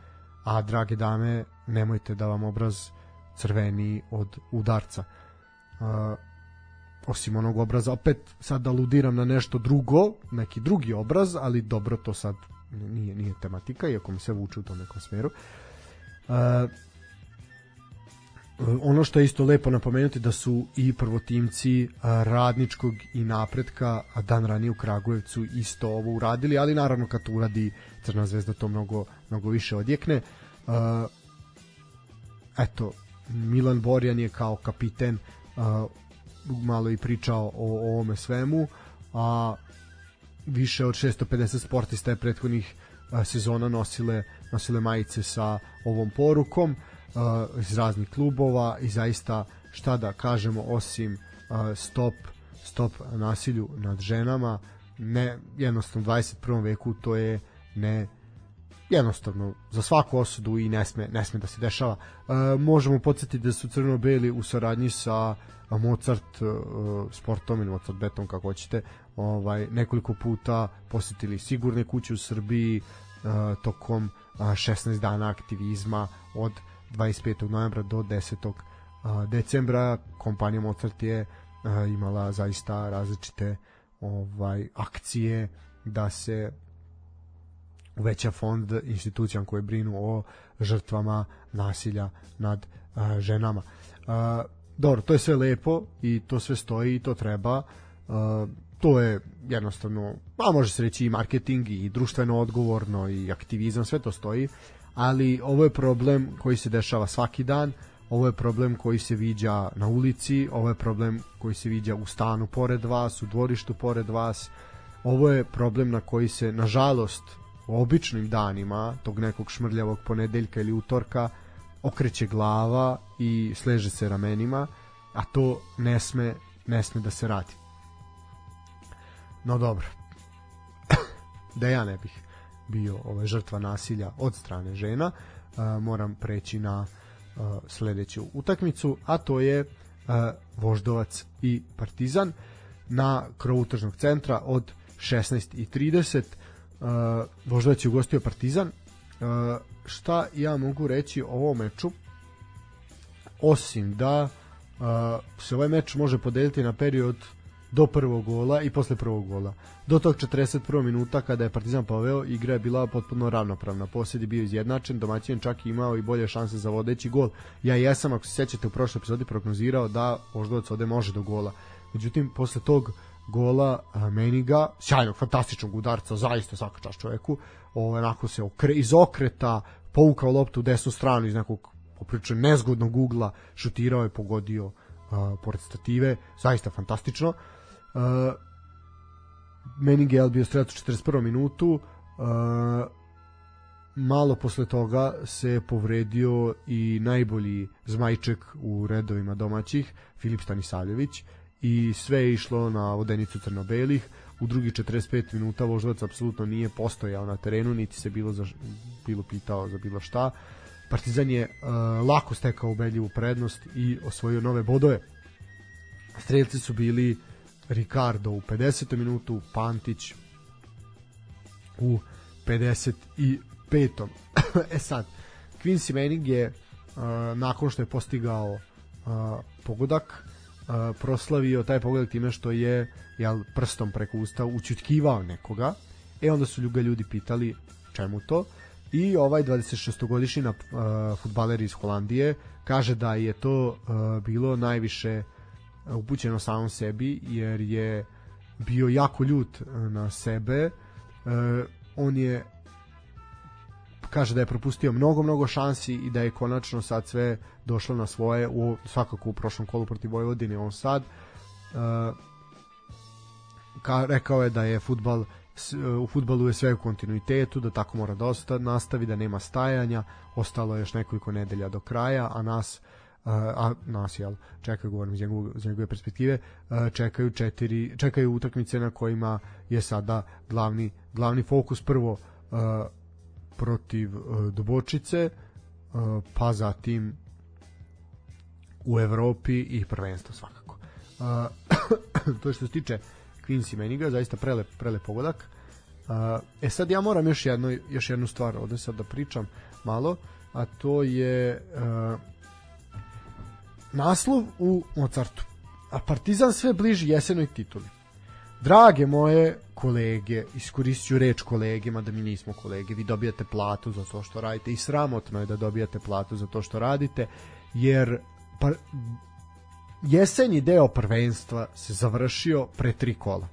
a drage dame nemojte da vam obraz crveni od udarca. Uh, osim onog obraza, opet sad aludiram na nešto drugo, neki drugi obraz, ali dobro, to sad nije, nije tematika, iako mi se vuče u tom nekom smeru. Uh, ono što je isto lepo napomenuti da su i prvotimci radničkog i napretka dan ranije u Kragujevcu isto ovo uradili, ali naravno kad to uradi Crna zvezda to mnogo, mnogo više odjekne. Uh, eto, Milan Borjan je kao kapiten uh, malo i pričao o, o ovome svemu, a više od 650 sportista je prethodnih a, sezona nosile, nosile majice sa ovom porukom a, iz raznih klubova i zaista šta da kažemo osim a, stop stop nasilju nad ženama ne jednostavno u 21. veku to je ne jednostavno za svaku osudu i ne sme, ne sme da se dešava. E, možemo podsjetiti da su crno-beli u saradnji sa Mozart uh, sportom ili Mozart betom kako hoćete ovaj, nekoliko puta posetili sigurne kuće u Srbiji uh, tokom uh, 16 dana aktivizma od 25. novembra do 10. Uh, decembra kompanija Mozart je uh, imala zaista različite ovaj akcije da se uveća fond institucijama koje brinu o žrtvama nasilja nad uh, ženama. Uh, dobro, to je sve lepo i to sve stoji i to treba. Uh, to je jednostavno, a može se reći i marketing i društveno odgovorno i aktivizam, sve to stoji, ali ovo je problem koji se dešava svaki dan, ovo je problem koji se viđa na ulici, ovo je problem koji se viđa u stanu pored vas, u dvorištu pored vas, ovo je problem na koji se, nažalost, običnim danima, tog nekog šmrljavog ponedeljka ili utorka, okreće glava i sleže se ramenima, a to ne sme, ne sme da se radi. No dobro. da ja ne bih bio ovaj žrtva nasilja od strane žena, moram preći na sledeću utakmicu, a to je Voždovac i Partizan na krovu tržnog centra od 16.30. Uh, Voždovac je ugostio Partizan. Uh, šta ja mogu reći o ovom meču osim da uh, se ovaj meč može podeliti na period do prvog gola i posle prvog gola. Do tog 41. minuta kada je Partizan poveo, igra je bila potpuno ravnopravna. Posjed je bio izjednačen, domaćin čak imao i bolje šanse za vodeći gol. Ja jesam, ako se sećate, u prošloj epizodi prognozirao da Voždovac ode može do gola. Međutim, posle tog gola Meniga, sjajnog, fantastičnog udarca, zaista svaka čast čoveku, ovaj, onako se okre, iz okreta povukao loptu u desnu stranu iz nekog poprično nezgodnog ugla, šutirao je, pogodio uh, pored stative, zaista fantastično. Uh, Meningel bio strelac u 41. minutu, uh, malo posle toga se povredio i najbolji zmajček u redovima domaćih, Filip Stanisavljević, i sve je išlo na vodenicu crno-belih. U drugi 45 minuta Voždovac apsolutno nije postojao na terenu, niti se bilo, za, bilo pitao za bilo šta. Partizan je uh, lako stekao ubedljivu prednost i osvojio nove bodove. Strelci su bili Ricardo u 50. minutu, Pantić u 55. e sad, Quincy Manning je uh, nakon što je postigao uh, pogodak proslavio taj pogodak time što je jel, prstom preko usta učutkivao nekoga. E onda su ga ljudi pitali čemu to i ovaj 26-godišnji uh, futbaler iz Holandije kaže da je to uh, bilo najviše upućeno samom sebi jer je bio jako ljut na sebe uh, on je kaže da je propustio mnogo, mnogo šansi i da je konačno sad sve došlo na svoje, u, svakako u prošlom kolu protiv Vojvodine, on sad uh, ka, rekao je da je futbal u futbalu je sve u kontinuitetu, da tako mora da nastavi, da nema stajanja, ostalo je još nekoliko nedelja do kraja, a nas a nas jel čekaju govorim iz njegove, iz njegove perspektive čekaju četiri čekaju utakmice na kojima je sada glavni glavni fokus. Prvo protiv uh, Dubočice, uh, pa zatim u Evropi i prvenstvo svakako. Uh, to što se tiče Quincy Meniga, zaista prelep, prelep pogodak. Uh, e sad ja moram još, jedno, još jednu stvar ovde sad da pričam malo, a to je uh, naslov u Mozartu. A Partizan sve bliži jesenoj tituli. Drage moje kolege, iskoristit reč kolege, mada mi nismo kolege, vi dobijate platu za to što radite i sramotno je da dobijate platu za to što radite, jer par, jesenji deo prvenstva se završio pre tri kola.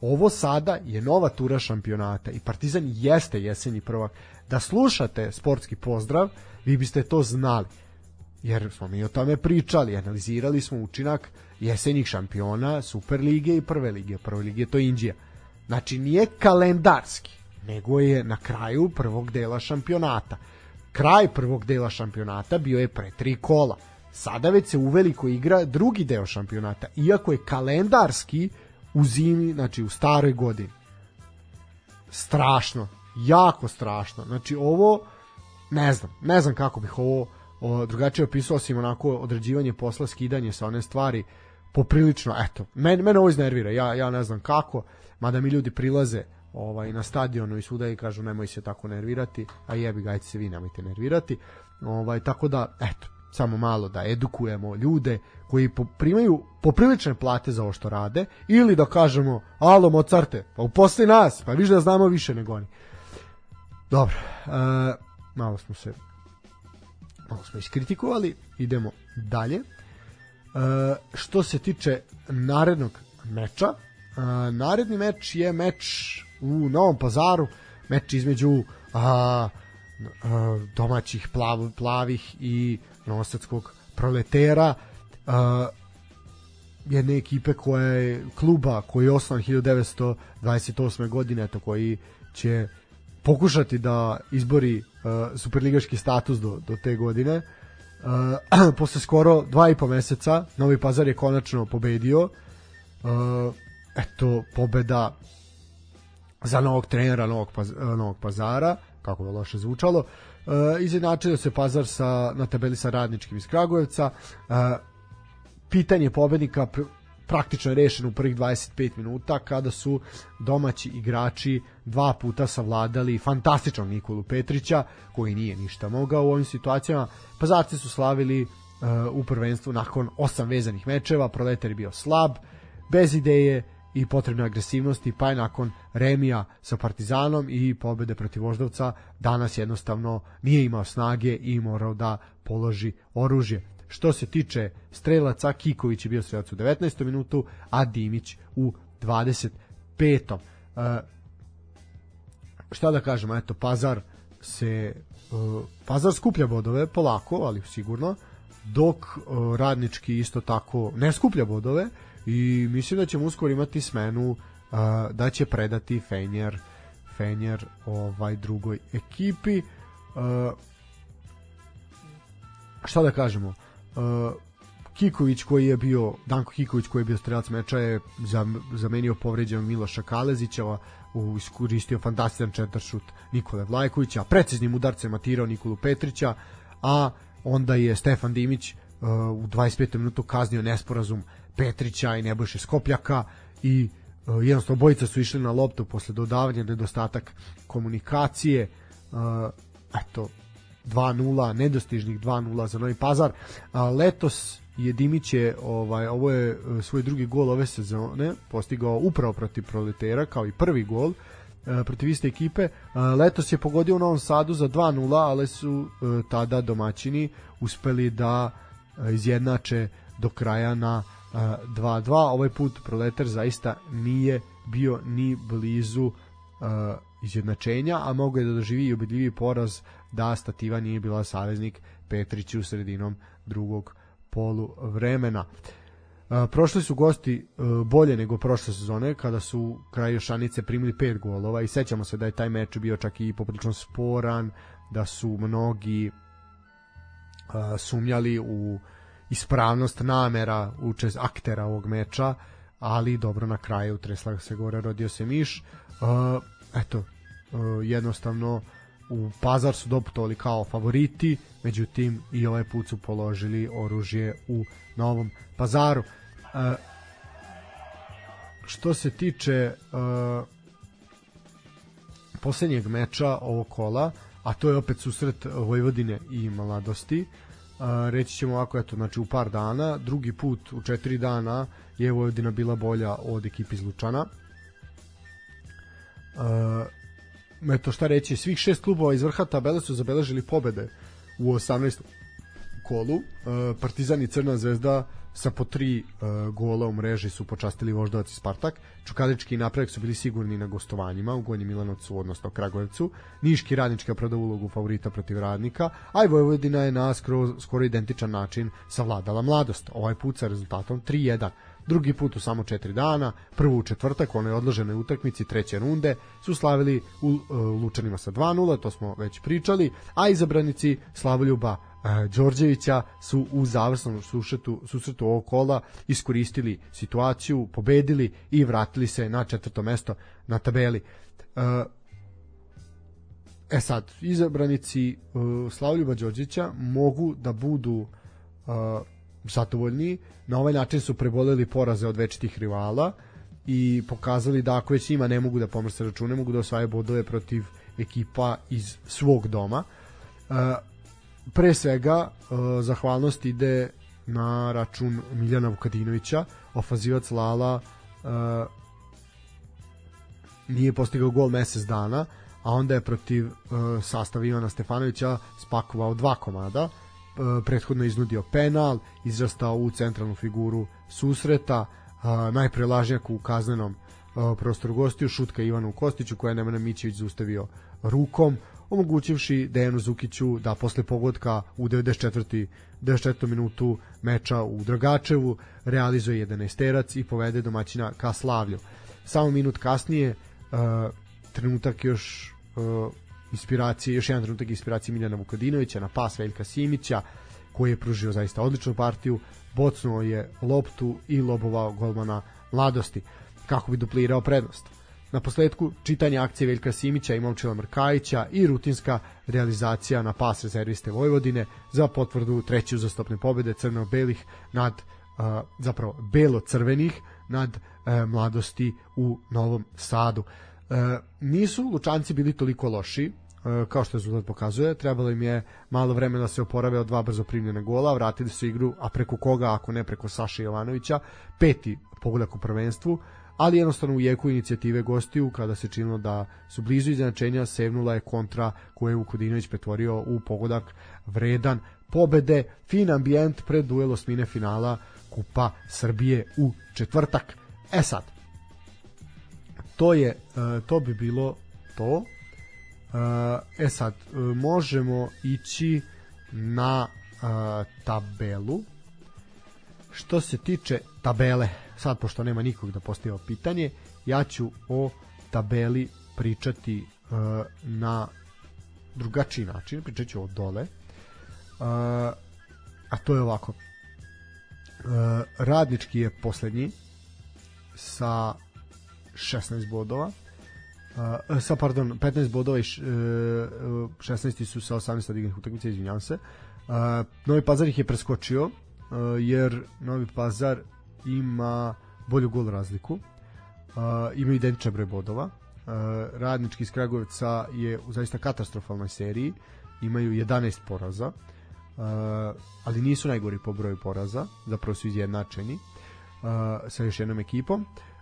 Ovo sada je nova tura šampionata i Partizan jeste jesenji prvak. Da slušate sportski pozdrav, vi biste to znali. Jer smo mi o tome pričali, analizirali smo učinak jesenjih šampiona Superlige i Prve lige. Prve lige to Indija. Znači nije kalendarski, nego je na kraju prvog dela šampionata. Kraj prvog dela šampionata bio je pre tri kola. Sada već se uveliko igra drugi deo šampionata, iako je kalendarski u zimi, znači u staroj godini. Strašno, jako strašno. Znači ovo, ne znam, ne znam kako bih ovo o, drugačije opisao, osim onako određivanje posla, skidanje sa one stvari, poprilično, eto, men, mene ovo iznervira, ja, ja ne znam kako, mada mi ljudi prilaze ovaj na stadionu i svuda i kažu nemoj se tako nervirati, a jebi ga se vi nemojte nervirati. Ovaj tako da eto, samo malo da edukujemo ljude koji primaju poprilične plate za ovo što rade ili da kažemo alo Mozarte, pa uposli nas, pa viš da znamo više nego oni. Dobro, e, malo smo se malo smo iskritikovali, idemo dalje. E, što se tiče narednog meča, a, naredni meč je meč u Novom pazaru, meč između a, a, domaćih plav, plavih i novosadskog proletera a, jedne ekipe koja je kluba koji je osnovan 1928. godine to koji će pokušati da izbori superligaški status do, do te godine. Uh, posle skoro dva i po meseca Novi Pazar je konačno pobedio. Uh, eto, pobeda za novog trenera Novog, Paz, Novog Pazara, kako je loše zvučalo. E, izjednačio se Pazar sa, na tabeli sa Radničkim iz Kragujevca. E, pitanje pobednika praktično je rešeno u prvih 25 minuta kada su domaći igrači dva puta savladali fantastičnog Nikolu Petrića koji nije ništa mogao u ovim situacijama. Pazarci su slavili uh, u prvenstvu nakon osam vezanih mečeva, Proletar je bio slab, bez ideje i potrebne agresivnosti, pa je nakon remija sa Partizanom i pobede protiv Voždovca danas jednostavno nije imao snage i morao da položi oružje. Što se tiče strelaca, Kiković je bio strelac u 19. minutu, a Dimić u 25. Uh, šta da kažemo, eto, Pazar se uh, Pazar skuplja bodove polako, ali sigurno, dok uh, radnički isto tako ne skuplja bodove i mislim da ćemo uskoro imati smenu uh, da će predati Fenjer Fenjer ovaj drugoj ekipi uh, šta da kažemo Kiković koji je bio Danko Kiković koji je bio strelac meča je zamenio povređenog Miloša Kalezića iskoristio fantastičan četvršut Nikole Vlajkovića, preciznim udarcem matirao Nikolu Petrića, a onda je Stefan Dimić uh, u 25. minutu kaznio nesporazum Petrića i Nebojše Skopljaka i uh, jednostavno bojica su išli na loptu posle dodavanja nedostatak komunikacije uh, eto 2-0 nedostižnih 2-0 za Novi Pazar a letos je Dimić je ovaj ovo je uh, svoj drugi gol ove sezone postigao upravo protiv Proletera kao i prvi gol uh, protiv iste ekipe. Uh, letos je pogodio u Novom Sadu za 2-0, ali su tada domaćini uspeli da izjednače do kraja na 2-2. Ovaj put Proletar zaista nije bio ni blizu izjednačenja, a mogo je da doživi i ubedljivi poraz da Stativa nije bila saveznik Petriću sredinom drugog polu vremena. prošli su gosti bolje nego prošle sezone kada su kraj Jošanice primili pet golova i sećamo se da je taj meč bio čak i poprilično sporan, da su mnogi sumnjali u ispravnost namera učes aktera ovog meča, ali dobro na kraju tresla se gore, rodio se miš. Uh, eto, uh, jednostavno u Pazar su doputovali kao favoriti, međutim i ovaj put su položili oružje u Novom Pazaru. Uh, što se tiče uh, poslednjeg meča ovog kola, a to je opet susret Vojvodine i Mladosti, A, reći ćemo ovako, eto, znači u par dana, drugi put u četiri dana je Vojvodina bila bolja od ekipi iz Lučana. Uh, eto šta reći, svih šest klubova iz vrha tabele su zabeležili pobede u 18. kolu. Uh, Partizan i Crna zvezda sa po tri uh, gola u mreži su počastili Voždovac i Spartak. Čukadički i Napredak su bili sigurni na gostovanjima u Gornjem Milanovcu, odnosno Kragujevcu. Niški radnički opravdao ulogu favorita protiv radnika, a i Vojvodina je na skoro, skoro identičan način savladala mladost. Ovaj put sa rezultatom 3-1 drugi put u samo 4 dana, prvu u četvrtak, onoj odloženoj utakmici treće runde, su slavili u uh, Lučanima sa 2-0, to smo već pričali, a izabranici Slavoljuba uh, Đorđevića su u završnom susretu, susretu ovog kola iskoristili situaciju, pobedili i vratili se na četvrto mesto na tabeli. Uh, E sad, izabranici Slavljuba Đorđevića mogu da budu zadovoljni. Na ovaj način su preboleli poraze od večitih rivala i pokazali da ako već njima ne mogu da pomrse račune, mogu da osvajaju bodove protiv ekipa iz svog doma. E, pre svega, e, zahvalnost ide na račun Miljana Vukadinovića, ofazivac Lala e, nije postigao gol mesec dana, a onda je protiv sastava Ivana Stefanovića spakovao dva komada, prethodno iznudio penal, izrastao u centralnu figuru susreta, najpre Lažnjak u kaznenom e, prostoru gostiju, šutka Ivanu Kostiću koja je Nemanja Mićević zaustavio rukom, omogućivši Dejanu Zukiću da posle pogodka u 94. 94. minutu meča u Dragačevu realizuje 11 terac i povede domaćina ka Slavlju. Samo minut kasnije, trenutak još inspiracije, još jedan trenutak inspiracije Miljana Vukadinovića na pas Veljka Simića, koji je pružio zaista odličnu partiju, bocnuo je loptu i lobovao golmana mladosti, kako bi duplirao prednost. Na posledku čitanje akcije Veljka Simića i Momčila Mrkajića i rutinska realizacija na pas rezerviste Vojvodine za potvrdu treće uzastopne pobede crno-belih nad uh, zapravo belo-crvenih nad uh, mladosti u Novom Sadu. Uh, nisu Lučanci bili toliko loši, kao što rezultat pokazuje. Trebalo im je malo vremena da se oporave od dva brzo primljene gola, vratili su igru, a preko koga, ako ne preko Saša Jovanovića, peti pogodak u prvenstvu, ali jednostavno u jeku inicijative gostiju, kada se činilo da su blizu iznenačenja, sevnula je kontra koju je Vukudinović pretvorio u pogodak vredan pobede, fin ambijent pred duel osmine finala Kupa Srbije u četvrtak. E sad, to je, e, to bi bilo to. E, e sad, e, možemo ići na tabelu. Što se tiče tabele, sad pošto nema nikog da postavio pitanje, ja ću o tabeli pričati na drugačiji način, pričat ću od dole. a to je ovako. radnički je poslednji sa 16 bodova. Uh, sa pardon 15 bodova i š, uh, 16 su sa 18 odigranih utakmica, izvinjavam se. Uh, Novi Pazar ih je preskočio uh, jer Novi Pazar ima bolju gol razliku. Uh, ima identičan broj bodova. Uh, radnički iz Kragujevca je u zaista katastrofalnoj seriji. Imaju 11 poraza. Uh, ali nisu najgori po broju poraza, zapravo su izjednačeni uh, sa još jednom ekipom. Uh,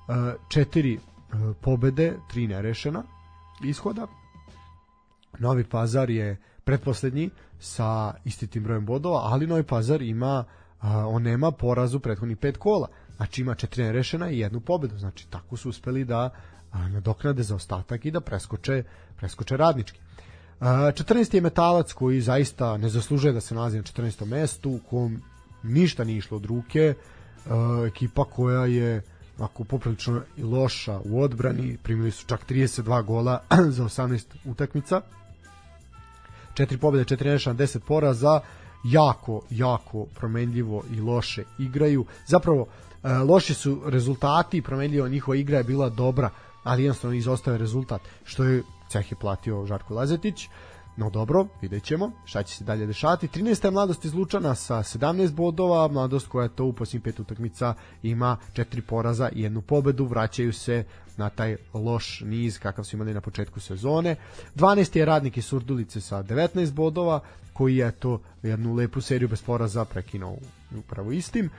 četiri e, pobede, tri nerešena ishoda. Novi Pazar je pretposlednji sa istitim brojem bodova, ali Novi Pazar ima on nema porazu prethodnih pet kola. Znači ima četiri nerešena i jednu pobedu. Znači tako su uspeli da nadoknade za ostatak i da preskoče, preskoče radnički. 14. je metalac koji zaista ne zaslužuje da se nalazi na 14. mestu, u kom ništa nije išlo od ruke, ekipa koja je ako poprilično i loša u odbrani, primili su čak 32 gola za 18 utakmica. 4 pobjede, 4 nešana, 10 poraza, jako, jako promenljivo i loše igraju. Zapravo, e, loši su rezultati, promenljivo njihova igra je bila dobra, ali jednostavno izostaje rezultat, što je ceh je platio Žarko Lazetić. No dobro, vidjet ćemo šta će se dalje dešavati. 13. je mladost iz Lučana sa 17 bodova, mladost koja to u posljednjih pet utakmica ima četiri poraza i jednu pobedu, vraćaju se na taj loš niz kakav su imali na početku sezone. 12. je radnik iz Surdulice sa 19 bodova, koji je to jednu lepu seriju bez poraza prekinuo upravo istim.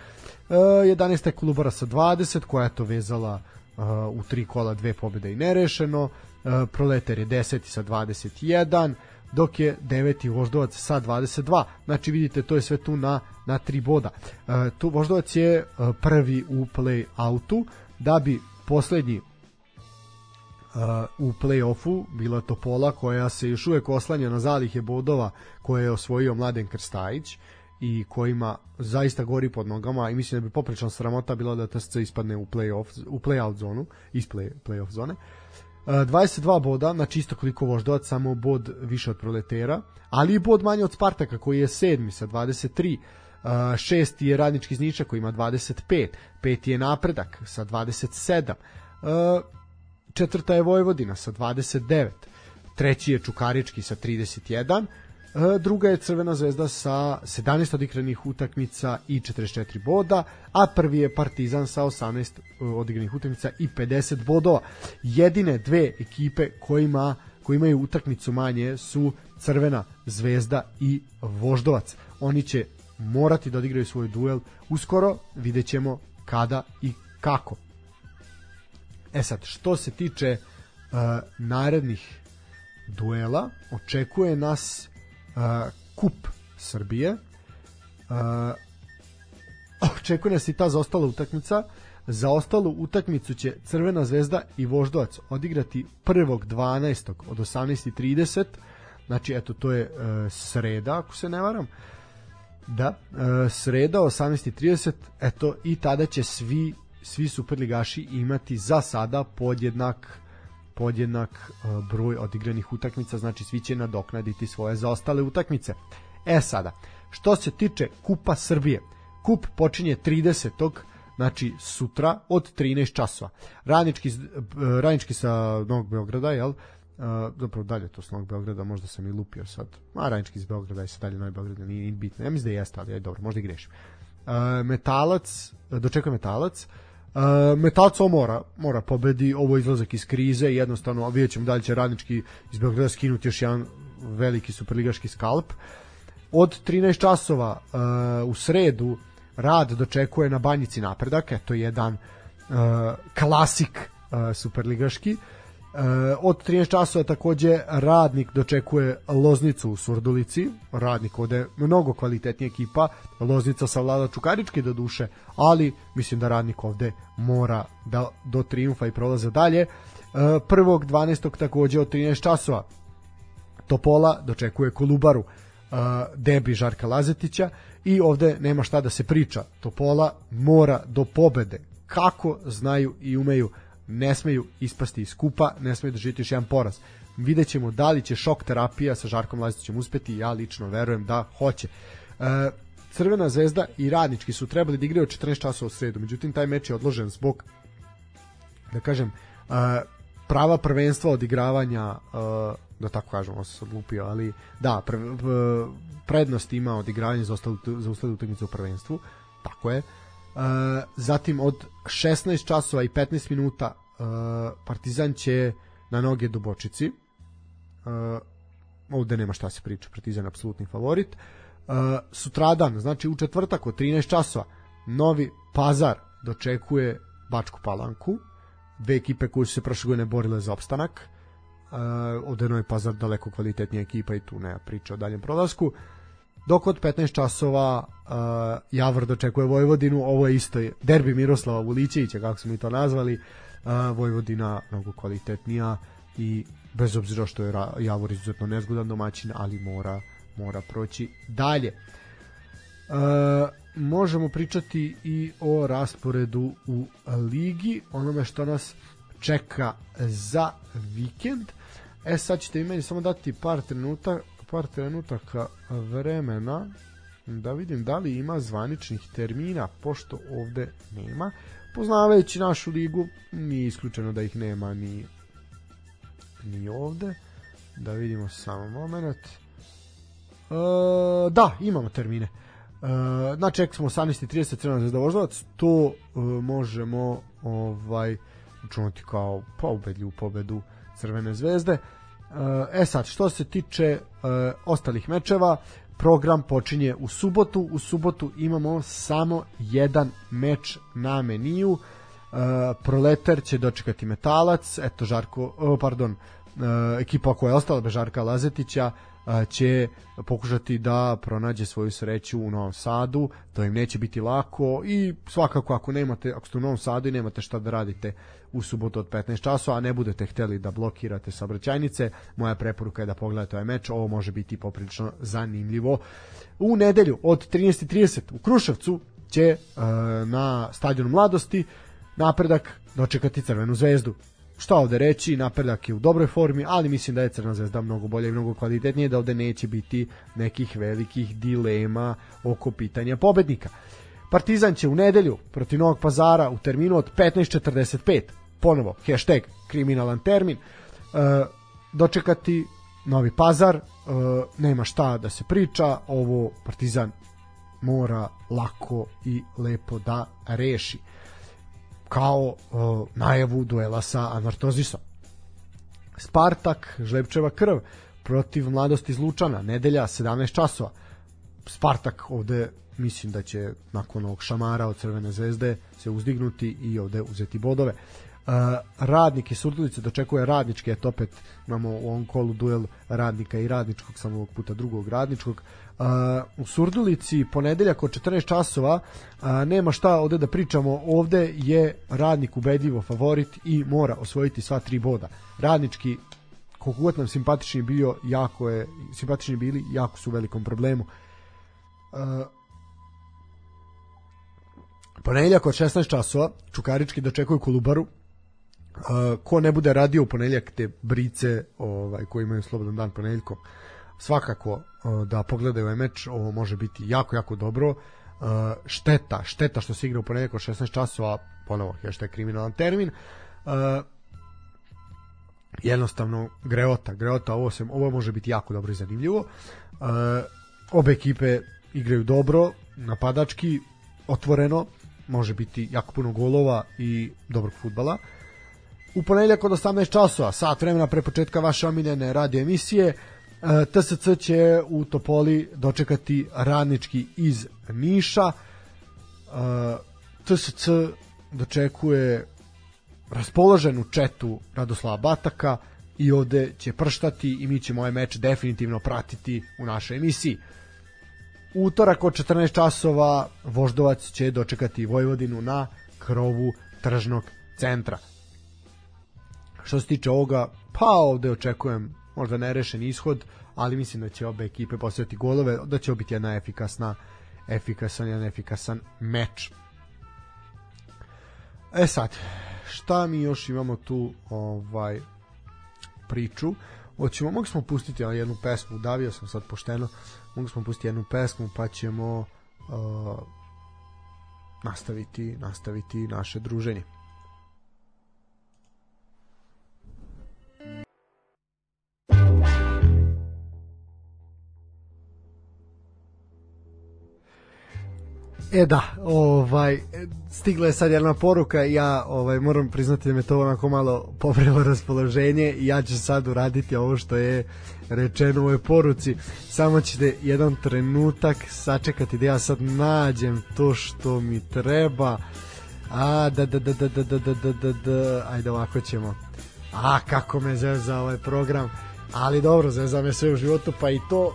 11. je Kolubara sa 20, koja je to vezala u tri kola dve pobjede i nerešeno. Proletar je 10. sa 21 dok je deveti Voždovac sa 22. Znači vidite to je sve tu na na 3 boda. E, tu Voždovac je e, prvi u play-outu da bi poslednji uh, u play-offu bila Topola koja se još uvek oslanja na zalihe bodova koje je osvojio Mladen Krstajić i kojima zaista gori pod nogama i mislim da bi poprečna sramota bila da TSC ispadne u play-off u play-out zonu iz play, play-off zone. Uh, 22 boda, znači isto koliko Voždovac, samo bod više od Proletera, ali i bod manje od Spartaka koji je sedmi sa 23. Uh, šesti je Radnički iz Niča koji ima 25, peti je Napredak sa 27, uh, četvrta je Vojvodina sa 29, treći je Čukarički sa 31, E, druga je Crvena zvezda sa 17 odigranih utakmica i 44 boda, a prvi je Partizan sa 18 e, odigranih utakmica i 50 bodova. Jedine dve ekipe kojima koji imaju utakmicu manje su Crvena zvezda i Voždovac. Oni će morati da odigraju svoj duel uskoro, vidjet ćemo kada i kako. E sad, što se tiče uh, narednih duela, očekuje nas kup Srbije. Uh, očekuje nas i ta zaostala utakmica. Za ostalu utakmicu će Crvena zvezda i Voždovac odigrati 1.12. od 18.30. Znači, eto, to je uh, sreda, ako se ne varam. Da, uh, sreda 18.30, eto, i tada će svi svi superligaši imati za sada podjednak podjednak e, broj odigranih utakmica, znači svi će nadoknaditi svoje zaostale utakmice. E sada, što se tiče Kupa Srbije, kup počinje 30. znači sutra od 13 časova. Radnički, e, radnički sa Novog Beograda, jel? Uh, zapravo dalje to s Novog Beograda, možda sam i lupio sad. A Radnički iz Beograda i sa dalje Novi Beograd nije bitno. Ja mislim da jeste, ali aj dobro, možda i grešim. Uh, metalac, dočekuje Metalac, uh, Uh, Metalco mora, mora pobedi, ovo izlazak iz krize, jednostavno vidjet ćemo da li će radnički iz Beograda skinuti još jedan veliki superligaški skalp. Od 13 časova uh, u sredu rad dočekuje na Banjici napredak, eto jedan uh, klasik uh, superligaški. Uh, od 13 časova takođe radnik dočekuje Loznicu u Surdulici, radnik ovde mnogo kvalitetnija ekipa, Loznica sa Vlada Čukarički do duše, ali mislim da radnik ovde mora da do triumfa i prolaze dalje. Prvog 12. takođe od 13 časova Topola dočekuje Kolubaru, debi Žarka Lazetića i ovde nema šta da se priča. Topola mora do pobede. Kako znaju i umeju ne smeju ispasti iz kupa, ne smeju doživjeti još jedan poraz. Vidjet ćemo da li će šok terapija sa Žarkom Lazetićem uspeti, ja lično verujem da hoće. E, Crvena zvezda i Radnički su trebali da igraju 14 časova u sredu, međutim taj meč je odložen zbog da kažem e, prava prvenstva odigravanja e, da tako kažemo, se odlupio, ali da, pre, prednost ima odigravanje za ostale, za ostale utakmice u prvenstvu, tako je. Zatim od 16 časova i 15 minuta uh, Partizan će na noge Dubočici. Uh, ovde nema šta se priča, Partizan je apsolutni favorit. Uh, sutradan, znači u četvrtak od 13 časova, Novi Pazar dočekuje Bačku Palanku. Dve ekipe koje su se prošle godine borile za opstanak. Uh, ovde Novi Pazar daleko kvalitetnija ekipa i tu nema priča o daljem prolasku. Dok od 15 časova uh, Javor dočekuje Vojvodinu, ovo je isto derbi Miroslava Vulićevića, kako smo mi to nazvali, uh, Vojvodina mnogo kvalitetnija i bez obzira što je Javor izuzetno nezgodan domaćin, ali mora mora proći dalje. Uh, možemo pričati i o rasporedu u ligi, onome što nas čeka za vikend. E sad ćete i meni samo dati par trenuta, par trenutaka vremena da vidim da li ima zvaničnih termina, pošto ovde nema. Poznavajući našu ligu, nije isključeno da ih nema ni, ni ovde. Da vidimo samo moment. E, da, imamo termine. E, znači, ček smo 18.30 Crvena zvezda Voždovac, to e, možemo ovaj učiniti kao ubedljivu pobedu Crvene zvezde. E sad, što se tiče e, ostalih mečeva, program počinje u subotu. U subotu imamo samo jedan meč na meniju. E, Proletar će dočekati Metalac, eto Žarko, oh, pardon, e, ekipa koja je ostala bez Žarka Lazetića će pokušati da pronađe svoju sreću u Novom Sadu, to im neće biti lako i svakako ako nemate, ako ste u Novom Sadu i nemate šta da radite u subotu od 15 časova, a ne budete hteli da blokirate saobraćajnice, moja preporuka je da pogledate ovaj meč, ovo može biti poprilično zanimljivo. U nedelju od 13.30 u Kruševcu će uh, na stadionu mladosti napredak dočekati Crvenu zvezdu šta ovde reći, napredak je u dobroj formi, ali mislim da je Crna zvezda mnogo bolja i mnogo kvalitetnije, da ovde neće biti nekih velikih dilema oko pitanja pobednika. Partizan će u nedelju protiv Novog pazara u terminu od 15.45, ponovo, hashtag kriminalan termin, uh, dočekati Novi pazar, uh, nema šta da se priča, ovo Partizan mora lako i lepo da reši kao uh, najavu duela sa Anortozisom. Spartak, Žlepčeva krv protiv mladosti iz Lučana, nedelja 17 časova. Spartak ovde mislim da će nakon ovog šamara od Crvene zvezde se uzdignuti i ovde uzeti bodove. Uh, radnik iz Surdulice dočekuje radnički, eto opet imamo u ovom kolu duel radnika i radničkog, samo ovog puta drugog radničkog. U Surdulici ponedeljak od 14 časova nema šta ovde da pričamo. Ovde je radnik ubedljivo favorit i mora osvojiti sva tri boda. Radnički koliko god nam simpatični bio jako je simpatični bili jako su u velikom problemu. Uh, ponedeljak od 16 časova Čukarički dočekuju Kolubaru uh, ko ne bude radio u ponedeljak te brice ovaj, koji imaju slobodan dan ponedeljkom svakako da pogledaju ovaj meč, ovo može biti jako, jako dobro. Šteta, šteta što se igra u ponedjeljak od 16 časova, ponovo, hashtag kriminalan termin. Jednostavno, greota, greota, ovo, se, ovo može biti jako dobro i zanimljivo. Obe ekipe igraju dobro, napadački, otvoreno, može biti jako puno golova i dobrog futbala. U ponedeljak od 18 časova, sat vremena pre početka vaše omiljene radio emisije, e, TSC će u Topoli dočekati radnički iz Niša. E, TSC dočekuje raspoloženu četu Radoslava Bataka i ovde će prštati i mi ćemo ovaj meč definitivno pratiti u našoj emisiji. Utorak od 14 časova Voždovac će dočekati Vojvodinu na krovu tržnog centra. Što se tiče ovoga, pa ovde očekujem možda nerešen ishod, ali mislim da će obe ekipe postaviti golove, da će biti jedna efikasna efikasan, jedan efikasan meč. E sad, šta mi još imamo tu ovaj priču? Hoćemo, mogli smo pustiti jednu pesmu, davio sam sad pošteno, mogli smo pustiti jednu pesmu pa ćemo uh, nastaviti, nastaviti naše druženje. E da, ovaj stigla je sad jedna poruka ja ovaj moram priznati da me to onako malo pobrelo raspoloženje i ja ću sad uraditi ovo što je rečeno u ovoj poruci. Samo ćete jedan trenutak sačekati da ja sad nađem to što mi treba. A, da, da, da, da, da, da, da, da, da, da. ajde ovako ćemo. A, kako me zeza ovaj program. Ali dobro, zeza me sve u životu, pa i to...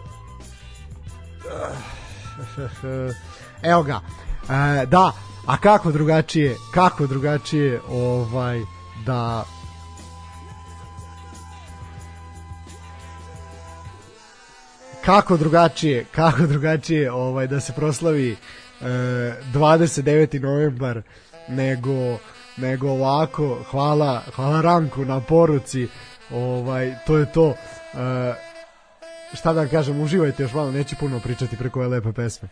Evo ga. E, da, a kako drugačije, kako drugačije ovaj da kako drugačije, kako drugačije ovaj da se proslavi e, 29. novembar nego nego ovako. Hvala, hvala Ranku na poruci. Ovaj to je to. E, šta da kažem, uživajte još malo, neću puno pričati preko ove lepe pesme.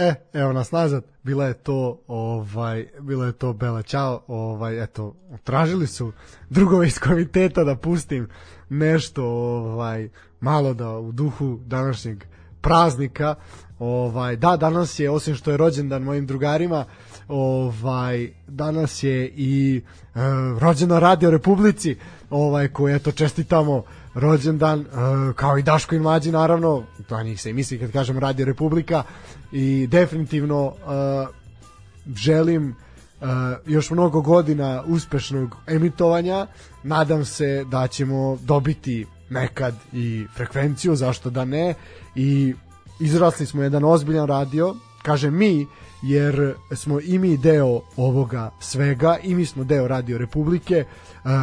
E, evo nas nazad, bila je to ovaj bila je to Bela Ćao, ovaj eto tražili su drugove iz komiteta da pustim nešto ovaj malo da u duhu današnjeg praznika. Ovaj da danas je osim što je rođendan mojim drugarima ovaj danas je i e, rođena Radio Republici ovaj koje eto čestitamo rođendan, uh, kao i Daško i Mlađi naravno, to njih se misli kad kažem Radio Republika i definitivno uh, želim uh, još mnogo godina uspešnog emitovanja, nadam se da ćemo dobiti nekad i frekvenciju, zašto da ne, i izrasli smo jedan ozbiljan radio, kažem mi, jer smo i mi deo ovoga svega i mi smo deo Radio Republike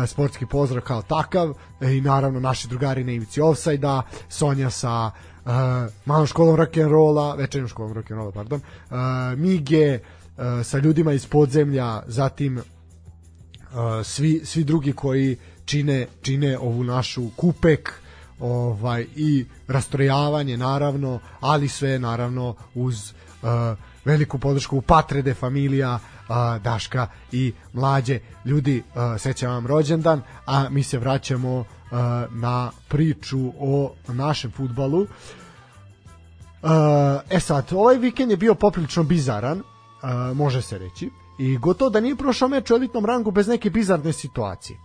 sportski pozdrav kao takav e, i naravno naši drugari na ivici Offside-a Sonja sa uh, malom školom rock'n'rolla večernjom školom rock'n'rolla pardon. Uh, Mige uh, sa ljudima iz podzemlja zatim uh, svi, svi drugi koji čine, čine ovu našu kupek ovaj i rastrojavanje naravno ali sve naravno uz uh, veliku podršku Patrede familija a, Daška i mlađe. Ljudi a, sećam vam rođendan a mi se vraćamo na priču o našem futbalu e sad ovaj vikend je bio poprilično bizaran može se reći i gotovo da nije prošao meč u elitnom rangu bez neke bizarne situacije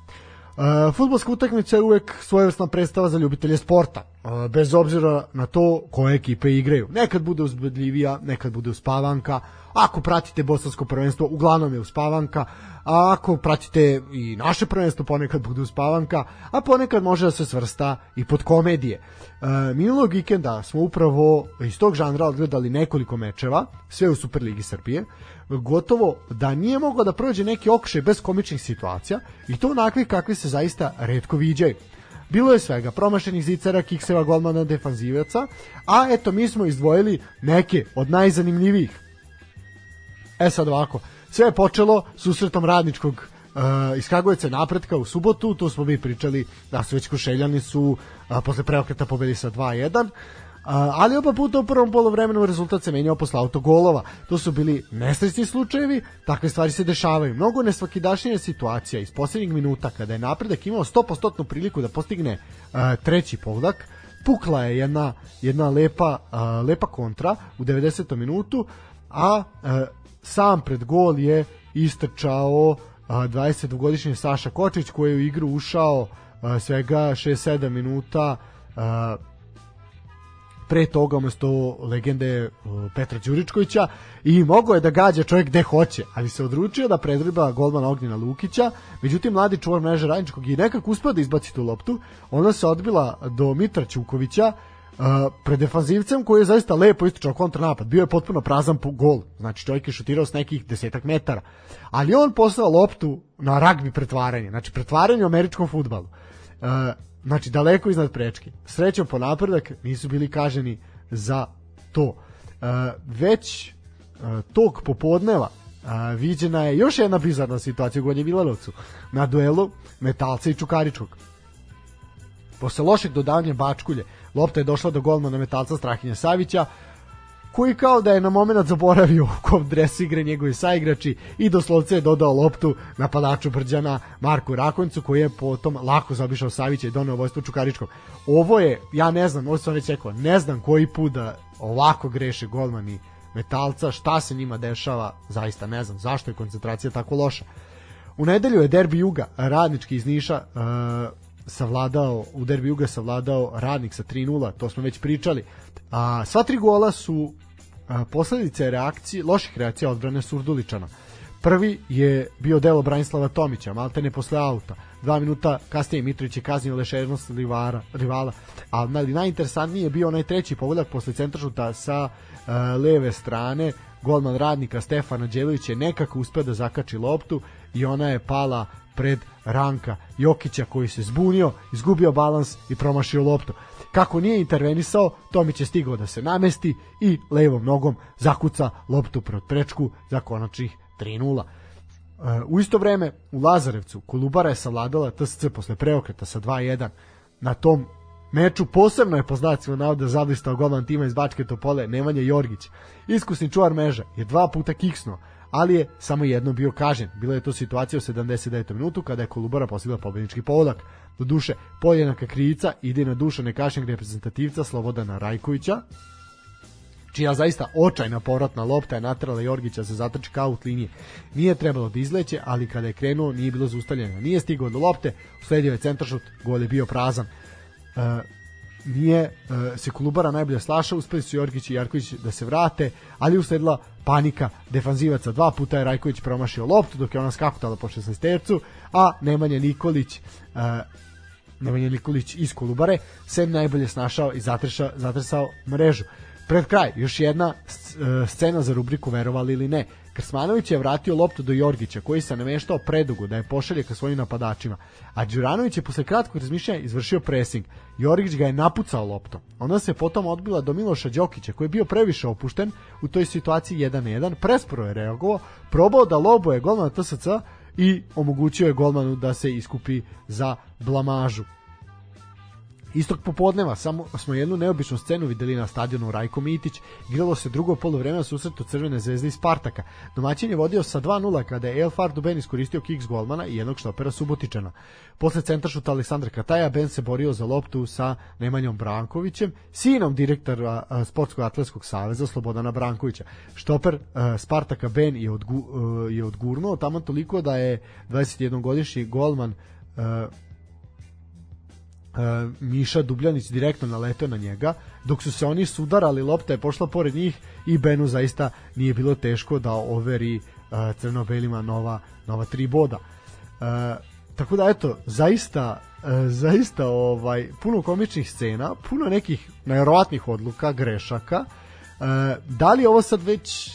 futbolska utakmica je uvek svojevrsna predstava za ljubitelje sporta, bez obzira na to koje ekipe igraju. Nekad bude uzbudljivija, nekad bude uspavanka, ako pratite bosansko prvenstvo, uglavnom je uspavanka, a ako pratite i naše prvenstvo, ponekad bude uspavanka, a ponekad može da se svrsta i pod komedije. Uh, minulog vikenda smo upravo iz tog žanra odgledali nekoliko mečeva, sve u Superligi Srbije, gotovo da nije mogao da prođe neki okršaj bez komičnih situacija i to onakvi kakvi se zaista redko viđaju. Bilo je svega, promašenih zicara, kikseva, golmana, defanzivaca, a eto mi smo izdvojili neke od najzanimljivijih. E sad ovako, sve je počelo susretom radničkog uh, iz Kragujevca napretka u subotu, tu smo mi pričali da su već košeljani su uh, posle preokreta pobedi sa 2-1 ali oba puta u prvom polovremenu rezultat se menjao posle autogolova. To su bili nesrećni slučajevi, takve stvari se dešavaju. Mnogo nesvakidašnje situacija iz poslednjeg minuta kada je napredak imao 100% priliku da postigne uh, treći pogodak, pukla je jedna, jedna lepa, uh, lepa kontra u 90. minutu, a uh, sam pred gol je istrčao uh, 22-godišnji Saša Kočić koji je u igru ušao svega 6-7 minuta pre toga umesto legende Petra Đuričkovića i mogao je da gađa čovjek gde hoće, ali se odručio da predriba golmana Ognjena Lukića, međutim mladi čuvar mreže Radničkog i nekako uspio da izbaci tu loptu, ona se odbila do Mitra Ćukovića, Uh, pred defanzivcem koji je zaista lepo istočao kontranapad. Bio je potpuno prazan po gol. Znači čovjek je šutirao s nekih desetak metara. Ali on poslao loptu na ragbi pretvaranje. Znači pretvaranje u američkom futbalu. Uh, Znači, daleko iznad prečke. Srećom po napredak nisu bili kaženi za to. E, već tog popodneva viđena je još jedna bizarna situacija u Gornjem Milanovcu na duelu Metalca i Čukaričkog. Posle lošeg dodavanja Bačkulje, lopta je došla do golmana Metalca Strahinja Savića, koji kao da je na moment zaboravio kov dres igre njegovi saigrači i doslovce je dodao loptu napadaču Brđana Marku Rakonjcu koji je potom lako zaobišao Savića i doneo vojstvo Čukaričkom. Ovo je, ja ne znam, ovo sam već rekao, ne znam koji put da ovako greše golmani metalca, šta se njima dešava, zaista ne znam, zašto je koncentracija tako loša. U nedelju je derbi Juga, radnički iz Niša, uh, savladao, u derbi Juga savladao radnik sa 3-0, to smo već pričali. A, sva tri gola su a, posledice reakcije, loših reakcija odbrane Surduličana. Prvi je bio delo Branislava Tomića, maltene posle auta. Dva minuta kasnije Mitrović je kaznio lešernost rivara, rivala. Ali najinteresantniji je bio onaj treći pogodak posle centrašuta sa uh, leve strane. Golman radnika Stefana Đelović je nekako uspeo da zakači loptu i ona je pala pred Ranka Jokića koji se zbunio, izgubio balans i promašio loptu. Kako nije intervenisao, Tomić je stigao da se namesti i levom nogom zakuca loptu pred prečku za konačnih 3-0. U isto vreme u Lazarevcu Kolubara je savladala TSC posle preokreta sa 2-1. Na tom meču posebno je po znacima navoda zavistao golman tima iz Bačke Topole Nemanja Jorgić. Iskusni čuvar meža je dva puta kiksnuo, ali je samo jedno bio kažen. Bila je to situacija u 79. minutu kada je Kolubara postigla pobednički povodak. Do duše, podjednaka krivica ide na dušu nekašnjeg reprezentativca Slobodana Rajkovića, čija zaista očajna povratna lopta je natrala Jorgića za zatrč kaut linije. Nije trebalo da izleće, ali kada je krenuo nije bilo zaustavljeno. Nije stigao do lopte, usledio je centaršut, gol je bio prazan. Uh, nije uh, se Kolubara najbolje slaša, uspeli su Jorgić i Jarković da se vrate, ali usledila panika defanzivaca. Dva puta je Rajković promašio loptu dok je ona skakutala po 16 tercu, a Nemanja Nikolić uh, Nemanja Nikolić iz Kolubare se najbolje snašao i zatresao, zatresao mrežu. Pred kraj, još jedna scena za rubriku Verovali ili ne. Krsmanović je vratio loptu do Jorgića, koji se nameštao predugo da je pošalje ka svojim napadačima, a Đuranović je posle kratkog razmišljanja izvršio presing. Jorgić ga je napucao loptom. Ona se potom odbila do Miloša Đokića, koji je bio previše opušten u toj situaciji 1 na 1, presporo je reagovao, probao da loboje golmana TSC i omogućio je golmanu da se iskupi za blamažu. Istog popodneva samo smo jednu neobičnu scenu videli na stadionu Rajko Mitić. Igralo se drugo polovreme susretu Crvene zvezde i Spartaka. Domaćin je vodio sa 2-0 kada je Elfar Duben iskoristio kiks golmana i jednog štopera Subotičana. Posle centaršuta Aleksandra Kataja Ben se borio za loptu sa Nemanjom Brankovićem, sinom direktora Sportskog atletskog saveza Slobodana Brankovića. Štoper Spartaka Ben je, odgu, je odgurnuo tamo toliko da je 21-godišnji golman Miša Dubljanić direktno naleteo na njega, dok su se oni sudarali, lopta je pošla pored njih i Benu zaista nije bilo teško da overi uh, crno-belima nova, nova tri boda. Uh, tako da eto, zaista zaista ovaj puno komičnih scena, puno nekih nevjerovatnih odluka, grešaka. Da li ovo sad već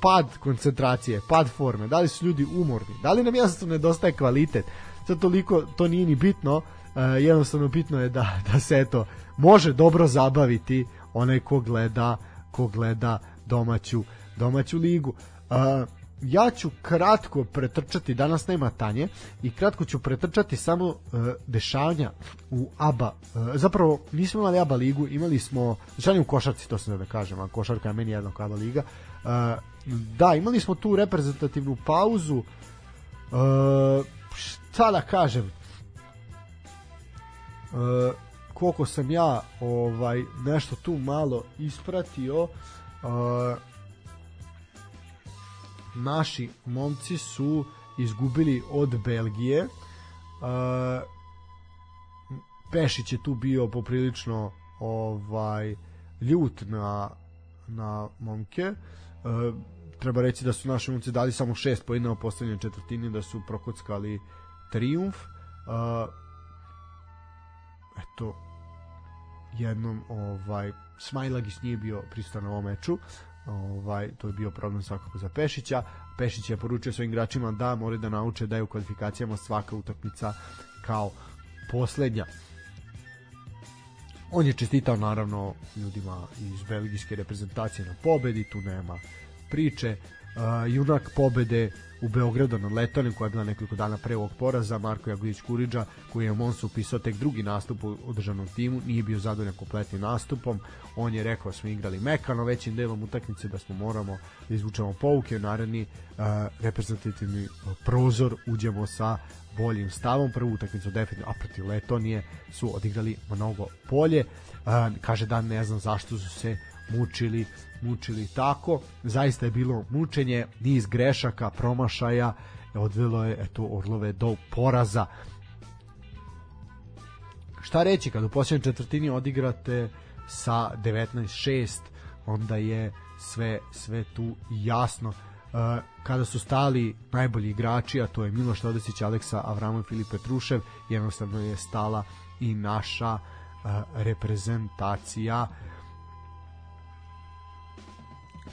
pad koncentracije, pad forme, da li su ljudi umorni, da li nam jasno nedostaje kvalitet, sad toliko to nije ni bitno, uh, jednostavno bitno je da, da se eto može dobro zabaviti onaj ko gleda ko gleda domaću domaću ligu. Uh, ja ću kratko pretrčati, danas nema Tanje, i kratko ću pretrčati samo uh, dešavanja u ABA. Uh, zapravo, nismo imali ABA ligu, imali smo dešavanja u košarci, to sam da kažem, a košarka je meni jednog ABA liga. Uh, da, imali smo tu reprezentativnu pauzu. Uh, šta da kažem, koliko sam ja ovaj nešto tu malo ispratio uh, naši momci su izgubili od Belgije. Uh, Pešić je tu bio poprilično ovaj ljut na na momke. Uh, treba reći da su naši momci dali samo šest pojedina u poslednjoj četvrtini da su prokockali trijumf uh, eto jednom ovaj Smajlagis nije bio prisutan na ovom meču ovaj to je bio problem svakako za Pešića. Pešić je poručio svojim igračima da moraju da nauče da je u kvalifikacijama svaka utakmica kao poslednja. On je čestitao naravno ljudima iz belgijske reprezentacije na pobedi tu nema priče junak pobede u Beogradu nad Letonijom koja je bila nekoliko dana pre ovog poraza. Marko Jagodić Kuriđa koji je Monsu upisao tek drugi nastup u državnom timu nije bio zadovoljan kompletnim nastupom. On je rekao smo igrali mekano većim delom utakmice da smo moramo da izvučemo pouke. U naredni uh, reprezentativni prozor uđemo sa boljim stavom. Prvu utakmicu definitivno a protiv Letonije su odigrali mnogo bolje. Uh, kaže da ne znam zašto su se mučili mučili tako. Zaista je bilo mučenje, niz grešaka, promašaja, odvelo je eto Orlove do poraza. Šta reći kad u posljednjoj četvrtini odigrate sa 19-6, onda je sve sve tu jasno. Uh, kada su stali najbolji igrači, a to je Miloš Todesić, Aleksa Avramov i Filip Petrušev, jednostavno je stala i naša uh, reprezentacija.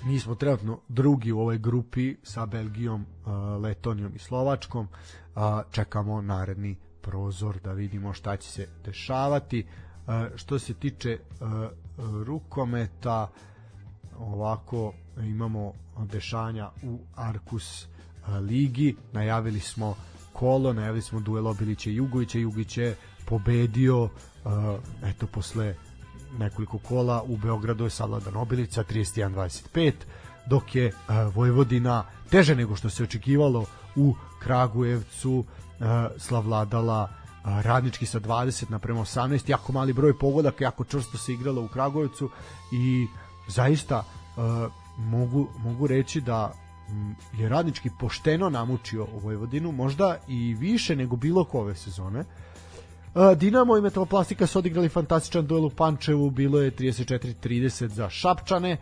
Mi smo trenutno drugi u ovoj grupi sa Belgijom, uh, Letonijom i Slovačkom. Čekamo naredni prozor da vidimo šta će se dešavati. Uh, što se tiče rukometa, ovako imamo dešanja u Arkus ligi. Najavili smo kolo, najavili smo duel Obilića i Jugovića. Jugović je pobedio eto posle nekoliko kola u Beogradu je Saladan Obilica 31-25 dok je uh, Vojvodina teže nego što se očekivalo u Kragujevcu uh, slavladala uh, radnički sa 20 naprema 18 jako mali broj pogodaka jako čvrsto se igralo u Kragujevcu i zaista mogu, mogu reći da je radnički pošteno namučio Vojvodinu možda i više nego bilo ko ove sezone Dinamo i Metaloplastika su odigrali fantastičan duel u Pančevu, bilo je 34-30 za Šapčane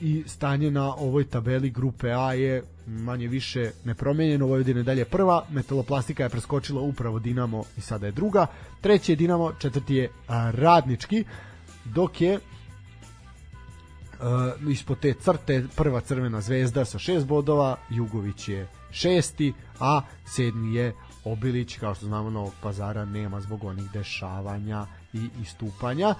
i stanje na ovoj tabeli grupe A je manje više nepromenjeno, Vojvodina je dalje prva, Metaloplastika je preskočila upravo Dinamo i sada je druga, treći je Dinamo, četvrti je Radnički, dok je uh, ispod te crte prva crvena zvezda sa šest bodova, Jugović je šesti, a sedmi je Obilić, kao što znamo, Novog pazara nema zbog onih dešavanja i istupanja. E,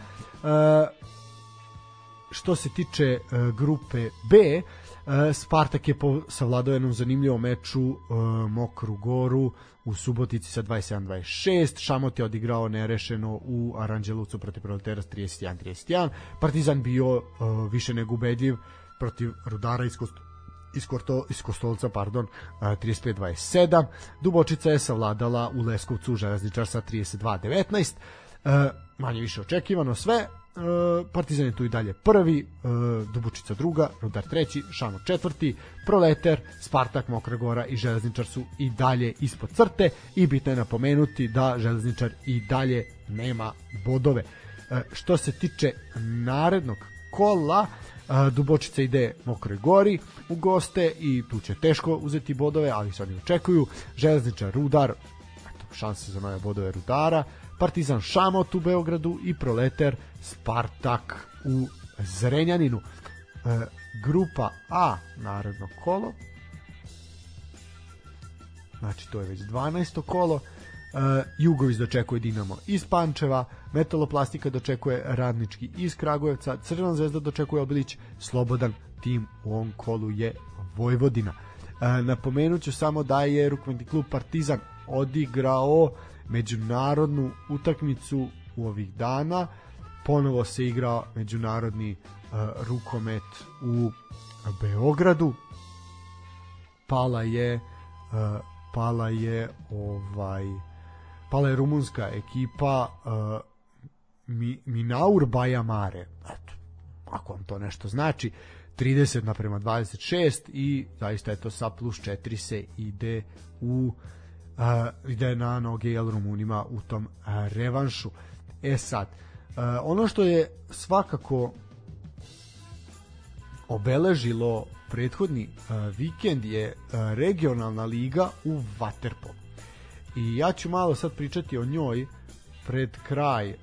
što se tiče e, grupe B, e, Spartak je savladao jednom zanimljivom meču e, Mokru Goru u Subotici sa 27-26, Šamot je odigrao nerešeno u Aranđelucu protiv Proletera 31-31, Partizan bio e, više nego ubedljiv protiv Rudara iz iz, Korto, iz Kostolca, pardon, 35-27. Dubočica je savladala u Leskovcu železničar sa 32-19. E, manje više očekivano sve. E, Partizan je tu i dalje prvi, e, Dubočica druga, Rudar treći, Šano četvrti, Proleter, Spartak, Mokra Gora i Železničar su i dalje ispod crte i bitno je napomenuti da Železničar i dalje nema bodove. Što se tiče narednog kola, Dubočica ide Mokroj gori u goste i tu će teško uzeti bodove, ali se oni očekuju. Železničar Rudar, eto, šanse za nove bodove Rudara, Partizan Šamot u Beogradu i Proleter Spartak u Zrenjaninu. E, grupa A, naredno kolo, znači to je već 12. kolo, Uh, Jugović dočekuje Dinamo iz Pančeva, Metaloplastika dočekuje Radnički iz Kragujevca, Crvena zvezda dočekuje Obilić, slobodan tim u ovom kolu je Vojvodina. Uh, napomenut ću samo da je rukometni klub Partizan odigrao međunarodnu utakmicu u ovih dana. Ponovo se igra međunarodni uh, rukomet u Beogradu. Pala je uh, pala je ovaj pala je rumunska ekipa uh, Mi, Minaur Bajamare. Eto, ako vam to nešto znači, 30 naprema 26 i zaista je to sa plus 4 se ide u uh, ide na noge jel Rumunima u tom uh, revanšu. E sad, uh, ono što je svakako obeležilo prethodni uh, vikend je uh, regionalna liga u Waterpolu. I ja ću malo sad pričati o njoj pred kraj uh,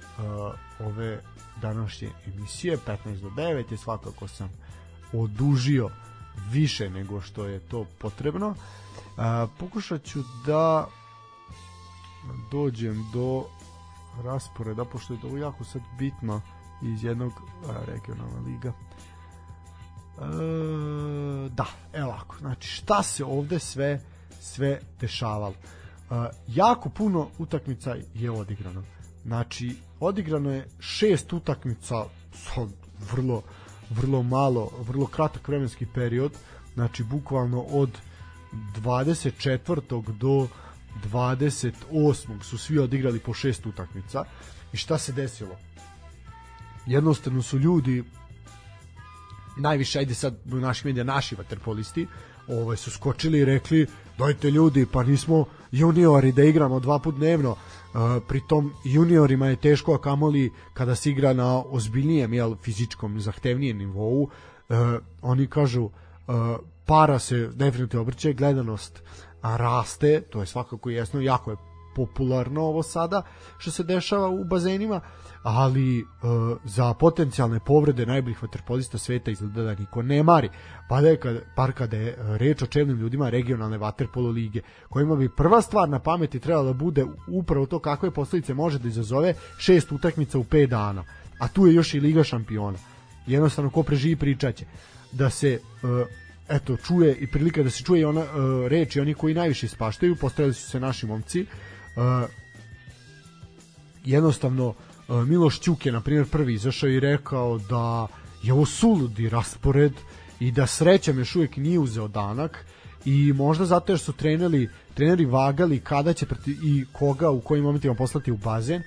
ove današnje emisije 15 do 9 je svakako sam odužio više nego što je to potrebno. Uh, pokušat ću da dođem do rasporeda, pošto je to jako sad bitno iz jednog regionalna liga. E, da, evo ovako, znači šta se ovde sve sve dešavalo. Jako puno utakmica je odigrano. Znači, odigrano je šest utakmica sa vrlo, vrlo malo, vrlo kratak vremenski period, znači bukvalno od 24. do 28. su svi odigrali po šest utakmica i šta se desilo? Jednostavno su ljudi najviše, ajde sad u naših medija, naši vaterpolisti, ovaj, su skočili i rekli, dajte ljudi, pa nismo juniori da igramo dva put dnevno, uh, pritom juniorima je teško, a kamoli kada se igra na ozbiljnijem, jel, fizičkom, zahtevnijem nivou, uh, oni kažu, uh, para se definitivno obrće, gledanost raste, to je svakako jasno, jako je popularno ovo sada što se dešava u bazenima, ali e, za potencijalne povrede najboljih vaterpolista sveta izgleda da niko ne mari. Pa da je kad, par kada je reč o čelnim ljudima regionalne vaterpolo lige, kojima bi prva stvar na pameti trebala da bude upravo to kakve posledice može da izazove šest utakmica u 5 dana. A tu je još i Liga šampiona. Jednostavno ko preživi pričaće. Da se e, eto čuje i prilika da se čuje ona uh, reči oni koji najviše ispaštaju postavili su se naši momci jednostavno Miloš Ćuk je na primjer prvi izašao i rekao da je ovo suludi raspored i da srećam još uvijek nije uzeo danak i možda zato jer su treneri treneri vagali kada će proti, i koga u kojim momentima poslati u bazen.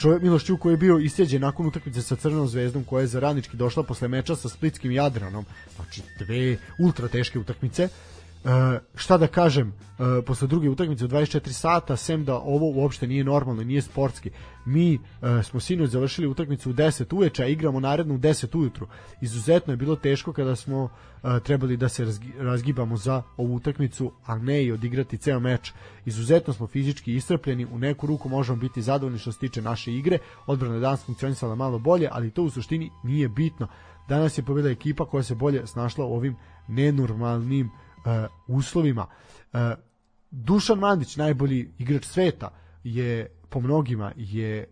Čovjek Miloš Ćuk koji je bio isjeđen nakon utakmice sa Crvenom zvezdom koja je za radnički došla posle meča sa Splitskim Jadranom. Znači dve ultra teške utakmice. Uh, šta da kažem, uh, posle druge utakmice u 24 sata, sem da ovo uopšte nije normalno, nije sportski. Mi uh, smo sinoć završili utakmicu u 10 uveče, a igramo narednu u 10 ujutru. Izuzetno je bilo teško kada smo uh, trebali da se razgi, razgibamo za ovu utakmicu, a ne i odigrati ceo meč. Izuzetno smo fizički istrpljeni, u neku ruku možemo biti zadovoljni što se tiče naše igre. Odbrana je danas funkcionisala malo bolje, ali to u suštini nije bitno. Danas je pobjeda ekipa koja se bolje snašla u ovim nenormalnim uh, uslovima. Uh, Dušan Mandić, najbolji igrač sveta, je po mnogima je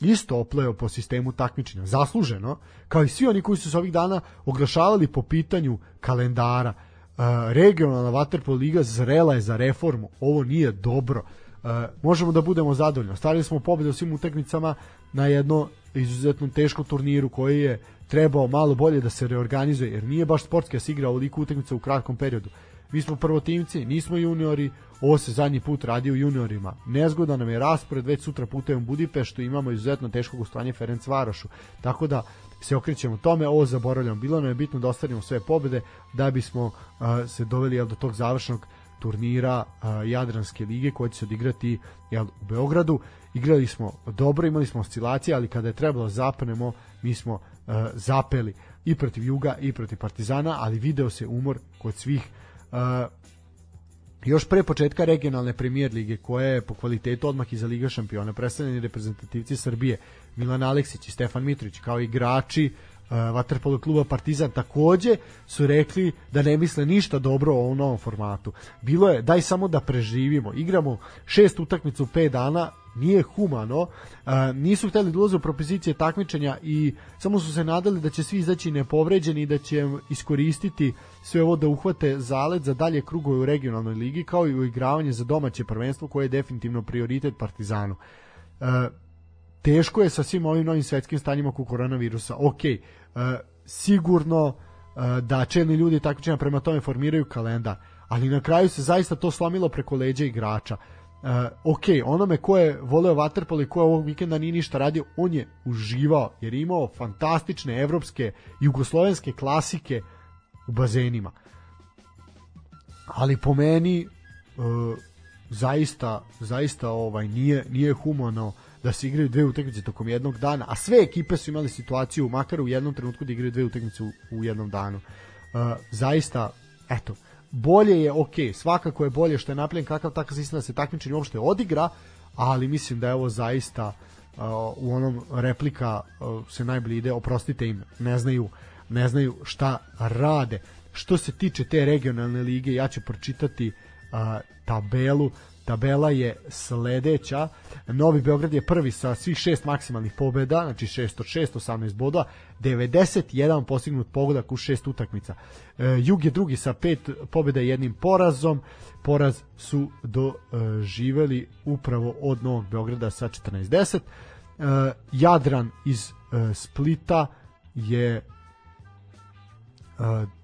isto opleo po sistemu takmičenja, zasluženo, kao i svi oni koji su se ovih dana oglašavali po pitanju kalendara. Uh, regionalna Waterpolo liga zrela je za reformu, ovo nije dobro. Uh, možemo da budemo zadovoljni. Ostvarili smo pobedu u svim utakmicama na jedno izuzetno teškom turniru koji je trebao malo bolje da se reorganizuje, jer nije baš sportski da se igra ovoliko utakmica u kratkom periodu. Mi smo prvotimci, nismo juniori, ovo se zadnji put radi u juniorima. Nezgodan nam je raspored, već sutra putujemo u Budimpeštu, imamo izuzetno teško gostovanje Ferenc Varošu. Tako da se okrećemo tome, ovo zaboravljamo. Bilo nam je bitno da ostvarimo sve pobede da bismo uh, se doveli jel, do tog završnog turnira uh, Jadranske lige koja će se odigrati jel, u Beogradu. Igrali smo dobro, imali smo oscilacije, ali kada je trebalo da zapnemo, mi smo zapeli i protiv Juga i protiv Partizana, ali video se umor kod svih uh, još pre početka regionalne premijer lige koja je po kvalitetu odmah iza Liga šampiona predstavljeni reprezentativci Srbije Milan Aleksić i Stefan Mitrović kao igrači uh, Vaterpolo kluba Partizan takođe su rekli da ne misle ništa dobro o ovom novom formatu. Bilo je daj samo da preživimo. Igramo šest utakmica u 5 dana, nije humano, a, nisu hteli da ulaze u propozicije takmičenja i samo su se nadali da će svi izaći nepovređeni i da će iskoristiti sve ovo da uhvate zalet za dalje krugove u regionalnoj ligi kao i u igravanje za domaće prvenstvo koje je definitivno prioritet Partizanu. Teško je sa svim ovim novim svetskim stanjima oko koronavirusa. Ok, a, sigurno da čelni ljudi takmičenja prema tome formiraju kalendar, ali na kraju se zaista to slomilo preko leđa igrača ok, onome ko je voleo Waterpolo i ko je ovog vikenda nije ništa radio, on je uživao jer je imao fantastične evropske, jugoslovenske klasike u bazenima. Ali po meni uh, zaista zaista ovaj nije nije humano da se igraju dve utakmice tokom jednog dana, a sve ekipe su imali situaciju makar u jednom trenutku da igraju dve utakmice u, u jednom danu. Uh, zaista eto bolje je ok, svakako je bolje što je napravljen kakav takav sistem da se takmičenje uopšte odigra, ali mislim da je ovo zaista uh, u onom replika uh, se najbolje ide, oprostite im, ne znaju, ne znaju šta rade. Što se tiče te regionalne lige, ja ću pročitati uh, tabelu tabela je sledeća. Novi Beograd je prvi sa svih šest maksimalnih pobeda, znači 6 od 6, 18 boda, 91 postignut pogodak u šest utakmica. E, Jug je drugi sa pet pobeda i jednim porazom. Poraz su doživeli upravo od Novog Beograda sa 14-10. E, Jadran iz e, Splita je e,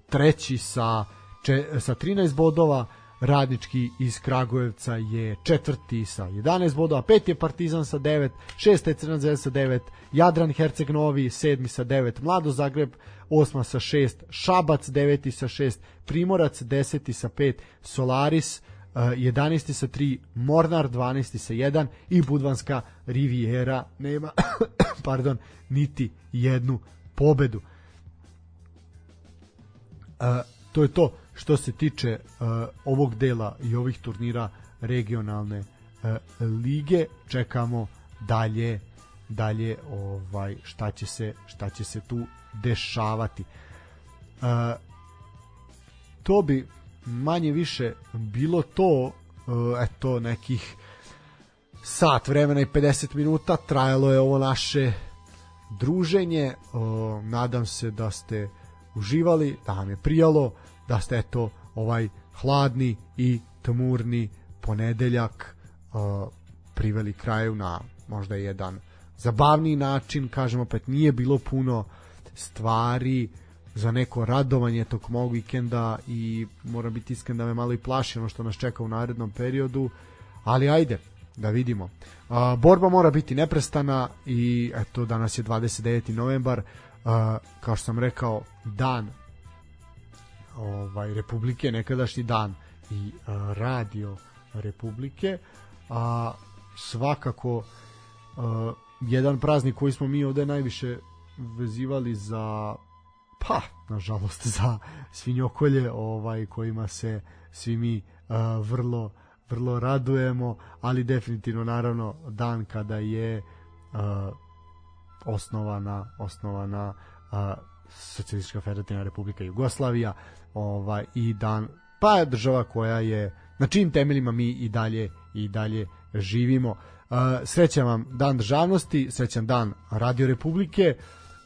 treći sa, če, sa 13 bodova, Radnički iz Kragujevca je četvrti sa 11 bodova, pet je Partizan sa 9, šest je Crna Zvezda sa 9, Jadran Herceg Novi sedmi sa 9, Mlado Zagreb osma sa 6, Šabac deveti sa 6, Primorac deseti sa 5, Solaris 11. sa 3, Mornar 12. sa 1 i Budvanska Riviera nema pardon, niti jednu pobedu. Uh, to je to što se tiče uh, ovog dela i ovih turnira regionalne uh, lige čekamo dalje dalje ovaj šta će se šta će se tu dešavati. Uh, to bi manje više bilo to uh, eto nekih sat vremena i 50 minuta trajalo je ovo naše druženje. Uh, nadam se da ste uživali da vam je prijalo da ste eto ovaj hladni i tmurni ponedeljak uh, priveli kraju na možda jedan zabavniji način, kažem opet nije bilo puno stvari za neko radovanje tog mog vikenda i moram biti iskren da me malo i plaši ono što nas čeka u narednom periodu, ali ajde, da vidimo. A, borba mora biti neprestana i eto danas je 29. novembar, a, kao što sam rekao, dan ovaj Republike nekadašnji dan i a, radio Republike a svakako a, jedan praznik koji smo mi ovde najviše vezivali za pa nažalost za svinjokolje ovaj kojima se svi mi a, vrlo vrlo radujemo ali definitivno naravno dan kada je a, osnovana osnovana a, Socijalistička federativna republika Jugoslavija ovaj i dan pa je država koja je na čim temeljima mi i dalje i dalje živimo. Uh, srećan vam dan državnosti, srećan dan Radio Republike,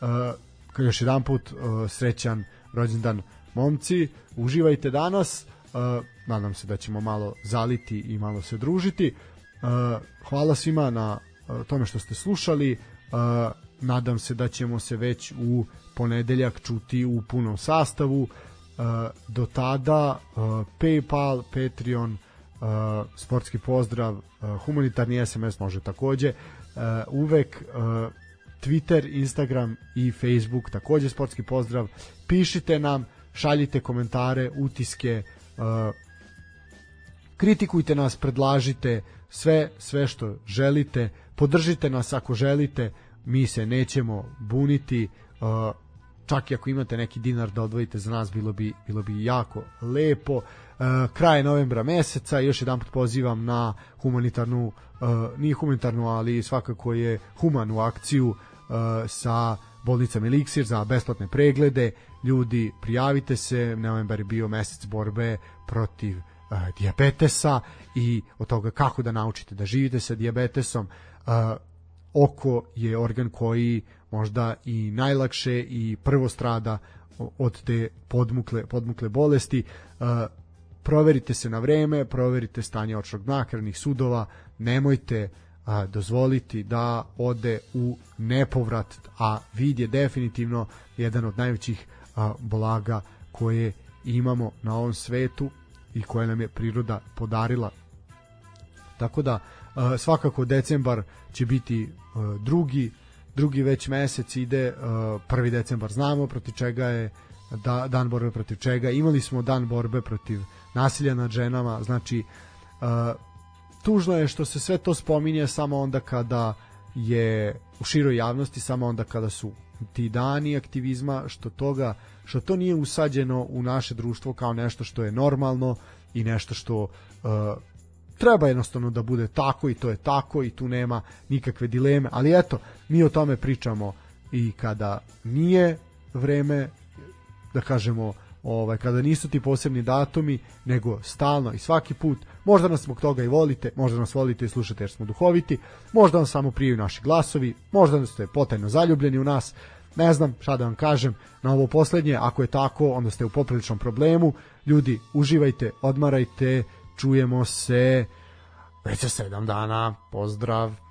uh, još jedan put uh, srećan rođendan momci, uživajte danas, uh, nadam se da ćemo malo zaliti i malo se družiti. Uh, hvala svima na uh, tome što ste slušali, uh, nadam se da ćemo se već u ponedeljak čuti u punom sastavu. Uh, do tada uh, PayPal, Patreon, uh, sportski pozdrav, humanitarni SMS može takođe, uvek Twitter, Instagram i Facebook takođe sportski pozdrav. Pišite nam, šaljite komentare, utiske, kritikujte nas, predlažite sve sve što želite, podržite nas ako želite, mi se nećemo buniti. Čak i ako imate neki dinar da odvojite za nas bilo bi bilo bi jako lepo. E, kraj novembra meseca još jedan put pozivam na humanitarnu e, nije humanitarnu ali svakako je humanu akciju e, sa bolnicom Elixir za besplatne preglede. Ljudi prijavite se novembar je bio mesec borbe protiv e, dijabetesa i od toga kako da naučite da živite sa dijabetesom. E, oko je organ koji možda i najlakše i prvo strada od te podmukle, podmukle bolesti. Uh, proverite se na vreme, proverite stanje očnog dna, krvnih sudova, nemojte a, dozvoliti da ode u nepovrat, a vid je definitivno jedan od najvećih a, bolaga koje imamo na ovom svetu i koje nam je priroda podarila Tako da uh, svakako decembar će biti drugi drugi već mesec ide uh, prvi decembar znamo protiv čega je da, dan borbe protiv čega. Imali smo dan borbe protiv nasilja nad ženama znači uh, tužno je što se sve to spominje samo onda kada je u široj javnosti samo onda kada su ti dani aktivizma što toga što to nije usađeno u naše društvo kao nešto što je normalno i nešto što uh, treba jednostavno da bude tako i to je tako i tu nema nikakve dileme ali eto mi o tome pričamo i kada nije vreme da kažemo ovaj kada nisu ti posebni datumi nego stalno i svaki put možda nas zbog toga i volite možda nas volite i slušate jer smo duhoviti možda vam samo prijaju naši glasovi možda ste potajno zaljubljeni u nas ne znam šta da vam kažem na ovo poslednje ako je tako onda ste u popriličnom problemu ljudi uživajte odmarajte čujemo se već za sedam dana pozdrav